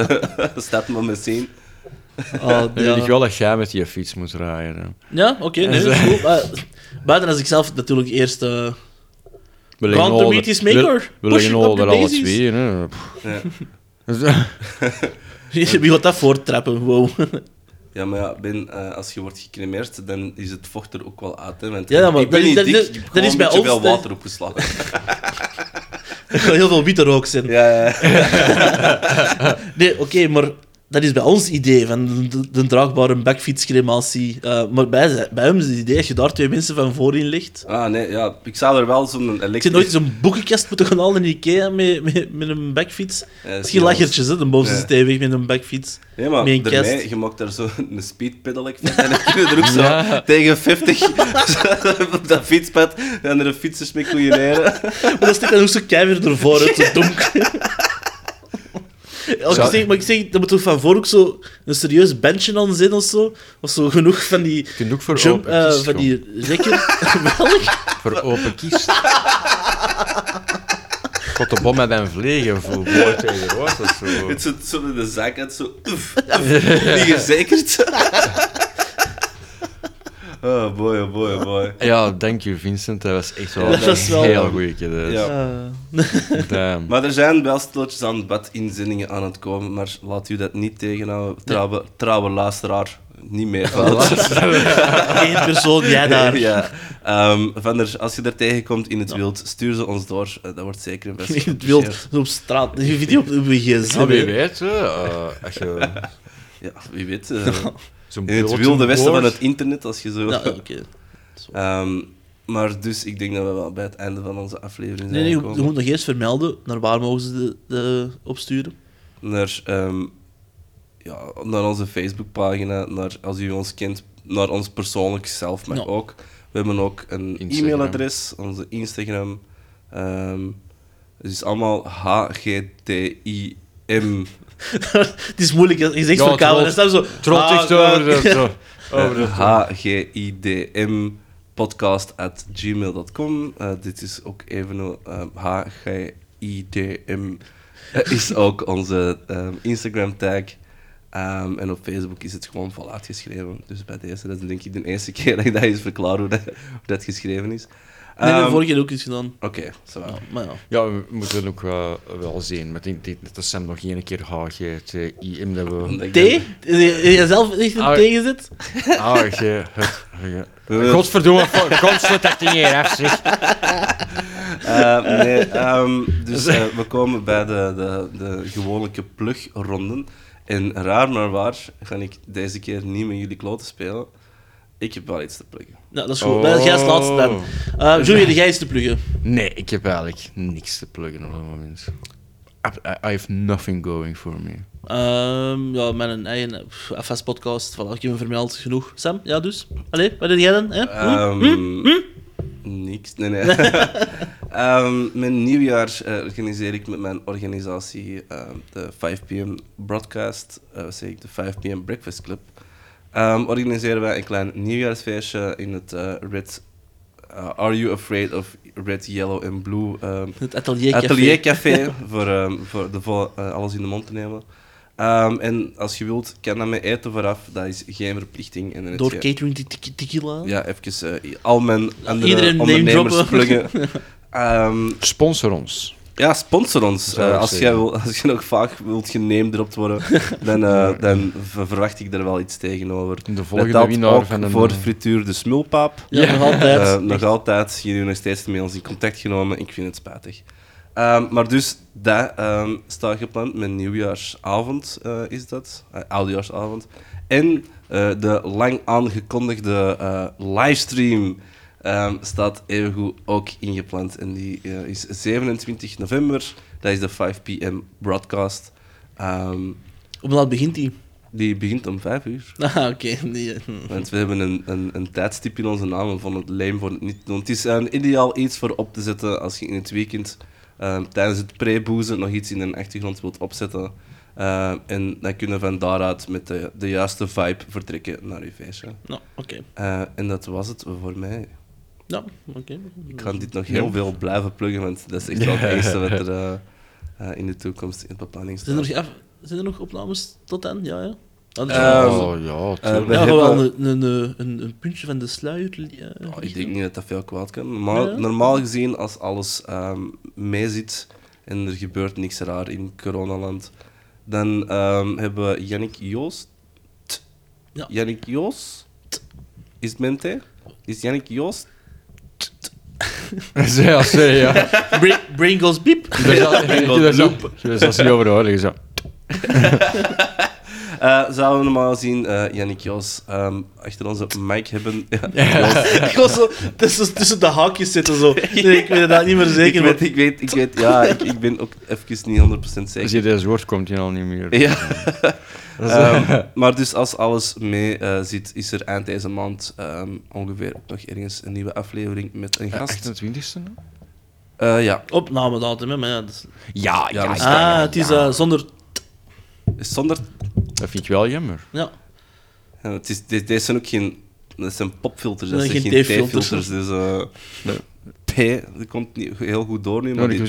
Speaker 1: stap me.
Speaker 2: Ah,
Speaker 3: Dan wil ik
Speaker 2: ja,
Speaker 3: wel dat jij met je fiets moet rijden. hè.
Speaker 2: ja oké, nee, dat is goed. Maar, buiten als ik zelf natuurlijk eerst... eh
Speaker 3: We
Speaker 2: is
Speaker 3: we-
Speaker 2: maker.
Speaker 3: We
Speaker 2: Push
Speaker 3: liggen
Speaker 2: it
Speaker 3: al
Speaker 2: up
Speaker 3: er
Speaker 2: the
Speaker 3: alle twee. Hè.
Speaker 1: Ja.
Speaker 2: Wie gaat dat voortrappen? Wow.
Speaker 1: Ja, maar ja, Ben, eh, als je wordt gecremeerd, dan is het vocht er ook wel uit. Hè, want
Speaker 2: Ja, maar
Speaker 1: ik ben
Speaker 2: dat
Speaker 1: niet
Speaker 2: is-
Speaker 1: dik,
Speaker 2: dat-
Speaker 1: ik heb
Speaker 2: is bij ons,
Speaker 1: veel water opgeslagen.
Speaker 2: Er gaat heel veel witte rook zijn.
Speaker 1: Ja, ja.
Speaker 2: Nee, oké, maar dat is bij ons idee van de, de draagbare backfietscrematie. Eh, maar bij, bij hem is het idee, als je daar twee mensen van voorin ligt...
Speaker 1: Ah, nee, ja. Ik zou er wel zo'n
Speaker 2: Ik zit
Speaker 1: elektrisch...
Speaker 2: nooit zo'n boekenkast moeten gaan halen in Ikea met, met, met een backfiets.
Speaker 1: Ja, dat is
Speaker 2: Misschien lachertjes, hè, de bovenste
Speaker 1: Nee.
Speaker 2: stevig met een backfiets.
Speaker 1: Nee, maar
Speaker 2: Met een
Speaker 1: daarmee,
Speaker 2: kast.
Speaker 1: je maakt daar zo een speedpedelec van en dan kun je er ook zo
Speaker 3: Ja.
Speaker 1: tegen 50 op dat fietspad en er een fietsers mee koeieneren.
Speaker 2: Maar dat stikt dan ook zo keihard ervoor uit, zo donk. Als ik zeg, maar ik zeg, dat moet toch van voor ook zo een serieus benchje aan zijn of zo? Of zo genoeg van die...
Speaker 3: Ook voor
Speaker 2: Jump,
Speaker 3: open
Speaker 2: eh,
Speaker 3: kist
Speaker 2: van
Speaker 3: gaan.
Speaker 2: die welk?
Speaker 3: Voor open kist. God, de bom met een vliegen voor mooi tegen rood of zo.
Speaker 1: Het zit zo in de zak uit, zo... Oef, niet gezekerd. Oh boy, oh boy, oh boy.
Speaker 3: Ja, dank je Vincent. Dat was echt wel
Speaker 2: Ja, was wel-
Speaker 3: een heel goeie keer.
Speaker 1: Ja. Maar er zijn wel stilletjes aan bad-inzendingen aan het komen, maar laat u dat niet tegenhouden. Trouwe, trouwe luisteraar, niet meer.
Speaker 2: Eén persoon, jij daar.
Speaker 1: ja. Ehm, van der, als je er tegenkomt in het wild, stuur ze ons door. Eh, dat wordt zeker een best
Speaker 2: In het wild, op straat. Je video op op je gsm.
Speaker 3: Ja, wie weet, eh, als je
Speaker 1: Ja, wie weet. eh,
Speaker 3: zo'n
Speaker 1: in het wilde westen van het internet, als je zo...
Speaker 2: Ja, oké.
Speaker 1: Ehm, maar dus, ik denk dat we wel bij het einde van onze aflevering zijn
Speaker 2: Nee, nee, je,
Speaker 1: gekomen.
Speaker 2: je moet nog eerst vermelden naar waar mogen ze de, de opsturen.
Speaker 1: naar, ehm, ja, naar onze Facebookpagina, naar, als u ons kent, naar ons persoonlijk zelf, maar
Speaker 2: Ja.
Speaker 1: ook. We hebben ook een
Speaker 3: Instagram.
Speaker 1: e-mailadres, onze Instagram. ehm het is allemaal HGTIM.
Speaker 2: het is moeilijk,
Speaker 3: Ja, het
Speaker 2: zo...
Speaker 3: Trot
Speaker 2: ah,
Speaker 3: echt
Speaker 2: ja.
Speaker 3: over de... zo. Over de
Speaker 1: HGIDM podcast at gmail.com. Eh, dit is ook even ehm HGIDM eh, is ook onze ehm, Instagram tag. Ehm, en op Facebook is het gewoon vol uitgeschreven. Dus bij deze, dat is denk ik de eerste keer dat ik dat eens verklaar hoe dat, hoe dat geschreven is.
Speaker 2: Nee, nee,
Speaker 1: Ehm,
Speaker 2: vorige keer ook iets gedaan.
Speaker 1: Oké, zo
Speaker 2: Ja,
Speaker 1: wel.
Speaker 2: maar ja.
Speaker 3: Ja, we moeten ook wel, wel zien. Met die, die, dat Sam nog één keer HGTIM dat we...
Speaker 2: T?
Speaker 1: denk-
Speaker 2: Heb je zelf echt een
Speaker 3: Ah,
Speaker 2: T gezet?
Speaker 3: HG... Godverdomme, constant dat ding hier af, zeg.
Speaker 1: Eh, nee, ehm, dus eh, we komen bij de, de, de gewone plugronden. En raar maar waar ga ik deze keer niet met jullie kloten spelen. Ik heb wel iets te pluggen.
Speaker 2: Nou, dat is goed. Jij is laatste dan. Uh, Julie, jij is te pluggen.
Speaker 3: Nee, ik heb eigenlijk niks te pluggen op het moment. I, I have nothing going for me.
Speaker 2: Ehm, ja, een eigen pff, FS-podcast. Voilà, ik heb hem vermeld genoeg. Sam, ja dus. Allee, wat doe jij dan? Hè? Hm?
Speaker 1: Ehm, Niks, nee, nee. Ehm, mijn nieuwjaar eh, organiseer ik met mijn organisatie ehm, de 5 p.m. broadcast, eh wat zeg ik, de 5 p.m. breakfast club. Ehm, organiseren wij een klein nieuwjaarsfeestje in het eh, Red... eh, Are You Afraid of Red, Yellow and Blue ehm,
Speaker 2: Het Atelier Café.
Speaker 1: Ateliercafé voor, ehm, voor de eh, alles in de mond te nemen. Ehm, en als je wilt, kan dat met eten vooraf. Dat is geen verplichting. En
Speaker 2: Door
Speaker 1: je-
Speaker 2: catering te- te- tequila.
Speaker 1: ja, even eh, al mijn andere
Speaker 2: Iedereen name
Speaker 1: ondernemers
Speaker 2: droppen.
Speaker 1: pluggen. Ehm,
Speaker 3: Sponsor ons.
Speaker 1: Ja, sponsor ons. Eh, als, jij wil, als je nog vaak wilt geneemd erop worden, dan, eh, dan verwacht ik er wel iets tegenover.
Speaker 3: De volgende winnaar van een...
Speaker 1: voor frituur de smulpaap.
Speaker 2: Ja,
Speaker 3: Ja.
Speaker 2: nog altijd.
Speaker 1: Eh, nog altijd, jullie nog steeds met ons in contact genomen. Ik vind het spijtig. Ehm, maar dus, dat ehm, staat gepland. Mijn nieuwjaarsavond eh, is dat. Eh, oudejaarsavond. En eh, de lang aangekondigde eh, livestream ehm, staat evengoed ook ingepland. En die eh, is 27 november. Dat is de 5 p.m. broadcast. Ehm,
Speaker 2: Hoe laat begint die?
Speaker 1: die begint om 5 uur.
Speaker 2: Ah, oké. Nee, hm.
Speaker 1: Want we hebben een, een, een tijdstip in onze naam vonden het lame voor het niet te doen. Het is een ideaal iets voor op te zetten als je in het weekend ehm, tijdens het pre-boezen nog iets in de achtergrond wilt opzetten. Eh, en dan kunnen we van daaruit met de, de juiste vibe vertrekken naar je feestje.
Speaker 2: Nou, oké.
Speaker 1: Eh, en dat was het voor mij.
Speaker 2: Ja, oké.
Speaker 1: Ik kan dit nog heel veel blijven pluggen, want dat is echt wel het enige wat er eh, eh, in de toekomst in het beplanning
Speaker 2: Zijn er,
Speaker 1: staat.
Speaker 2: nog, af- zijn er nog opnames tot dan? Ja, ja. Ah, dus-
Speaker 1: Ehm,
Speaker 3: oh, ja,
Speaker 1: eh,
Speaker 3: tuurlijk.
Speaker 1: we
Speaker 2: ja,
Speaker 1: hebben-
Speaker 2: gewoon een, een, een, puntje van de sluier.
Speaker 1: Oh, ik denk niet dat dat veel kwaad kan. Normaal,
Speaker 2: Ja.
Speaker 1: normaal gezien, als alles ehm meezit en er gebeurt niks raar in coronaland, dan ehm, hebben we Yannick Joost.
Speaker 2: Ja.
Speaker 1: Yannick Joost? Is het mente? Is Yannick Joost?
Speaker 3: ja, sorry, ja.
Speaker 2: Goes beep.
Speaker 3: Daar zal ze niet over horen. Zo.
Speaker 1: Eh, zouden we normaal zien eh Yannick Jos ehm, achter onze mic hebben? Ja,
Speaker 2: ik was zo tussen, tussen de haakjes zitten zo. Nee, ik weet het niet meer zeker.
Speaker 1: ik,
Speaker 2: maar-
Speaker 1: weet, ik, weet, ik weet, ja, ik, ik ben ook even niet 100%
Speaker 3: Als
Speaker 1: zeker.
Speaker 3: je deze woord komt, je al niet meer.
Speaker 1: Ja.
Speaker 3: Is-
Speaker 1: Ehm, maar dus als alles mee eh, zit, is er eind deze maand ehm, ongeveer ook nog ergens een nieuwe aflevering met een
Speaker 3: Ja,
Speaker 1: gast.
Speaker 3: 28e? nou?
Speaker 1: Eh, ja,
Speaker 2: Opnamedatum, hè, maar ja. dat is-
Speaker 3: Ja,
Speaker 1: Ja, dat is-
Speaker 2: Ah, het is eh, zonder...
Speaker 1: zonder...
Speaker 3: Dat vind ik wel jammer.
Speaker 2: Ja,
Speaker 1: ja, het is, dit- deze zijn ook geen... Dat zijn popfilters, dat
Speaker 2: Nee,
Speaker 1: zijn
Speaker 2: geen theefilters.
Speaker 1: Dus eh, de P, dat komt niet heel goed door nu,
Speaker 3: Ja,
Speaker 1: maar die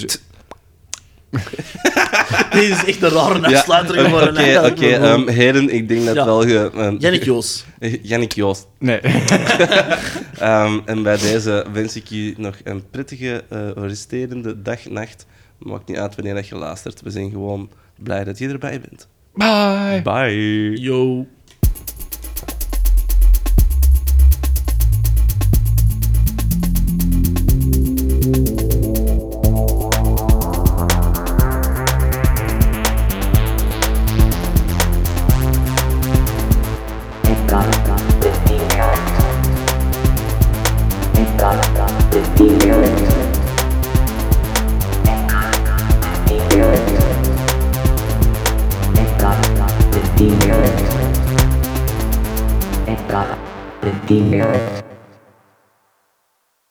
Speaker 3: was-
Speaker 1: t-
Speaker 2: deze is echt een rare
Speaker 1: Ja,
Speaker 2: afsluiter
Speaker 1: Oké,
Speaker 2: geworden.
Speaker 1: oké,
Speaker 2: eigenlijk.
Speaker 1: ehm, heren, ik denk dat
Speaker 2: Ja.
Speaker 1: wel ge... ehm,
Speaker 2: Jannik Joos.
Speaker 1: Jannik Joost.
Speaker 3: Nee.
Speaker 1: Ehm, en bij deze wens ik je nog een prettige eh, resterende dag, nacht. Maakt niet uit wanneer dat je luistert. We zijn gewoon blij dat je erbij bent.
Speaker 3: Bye.
Speaker 1: Bye.
Speaker 2: Yo.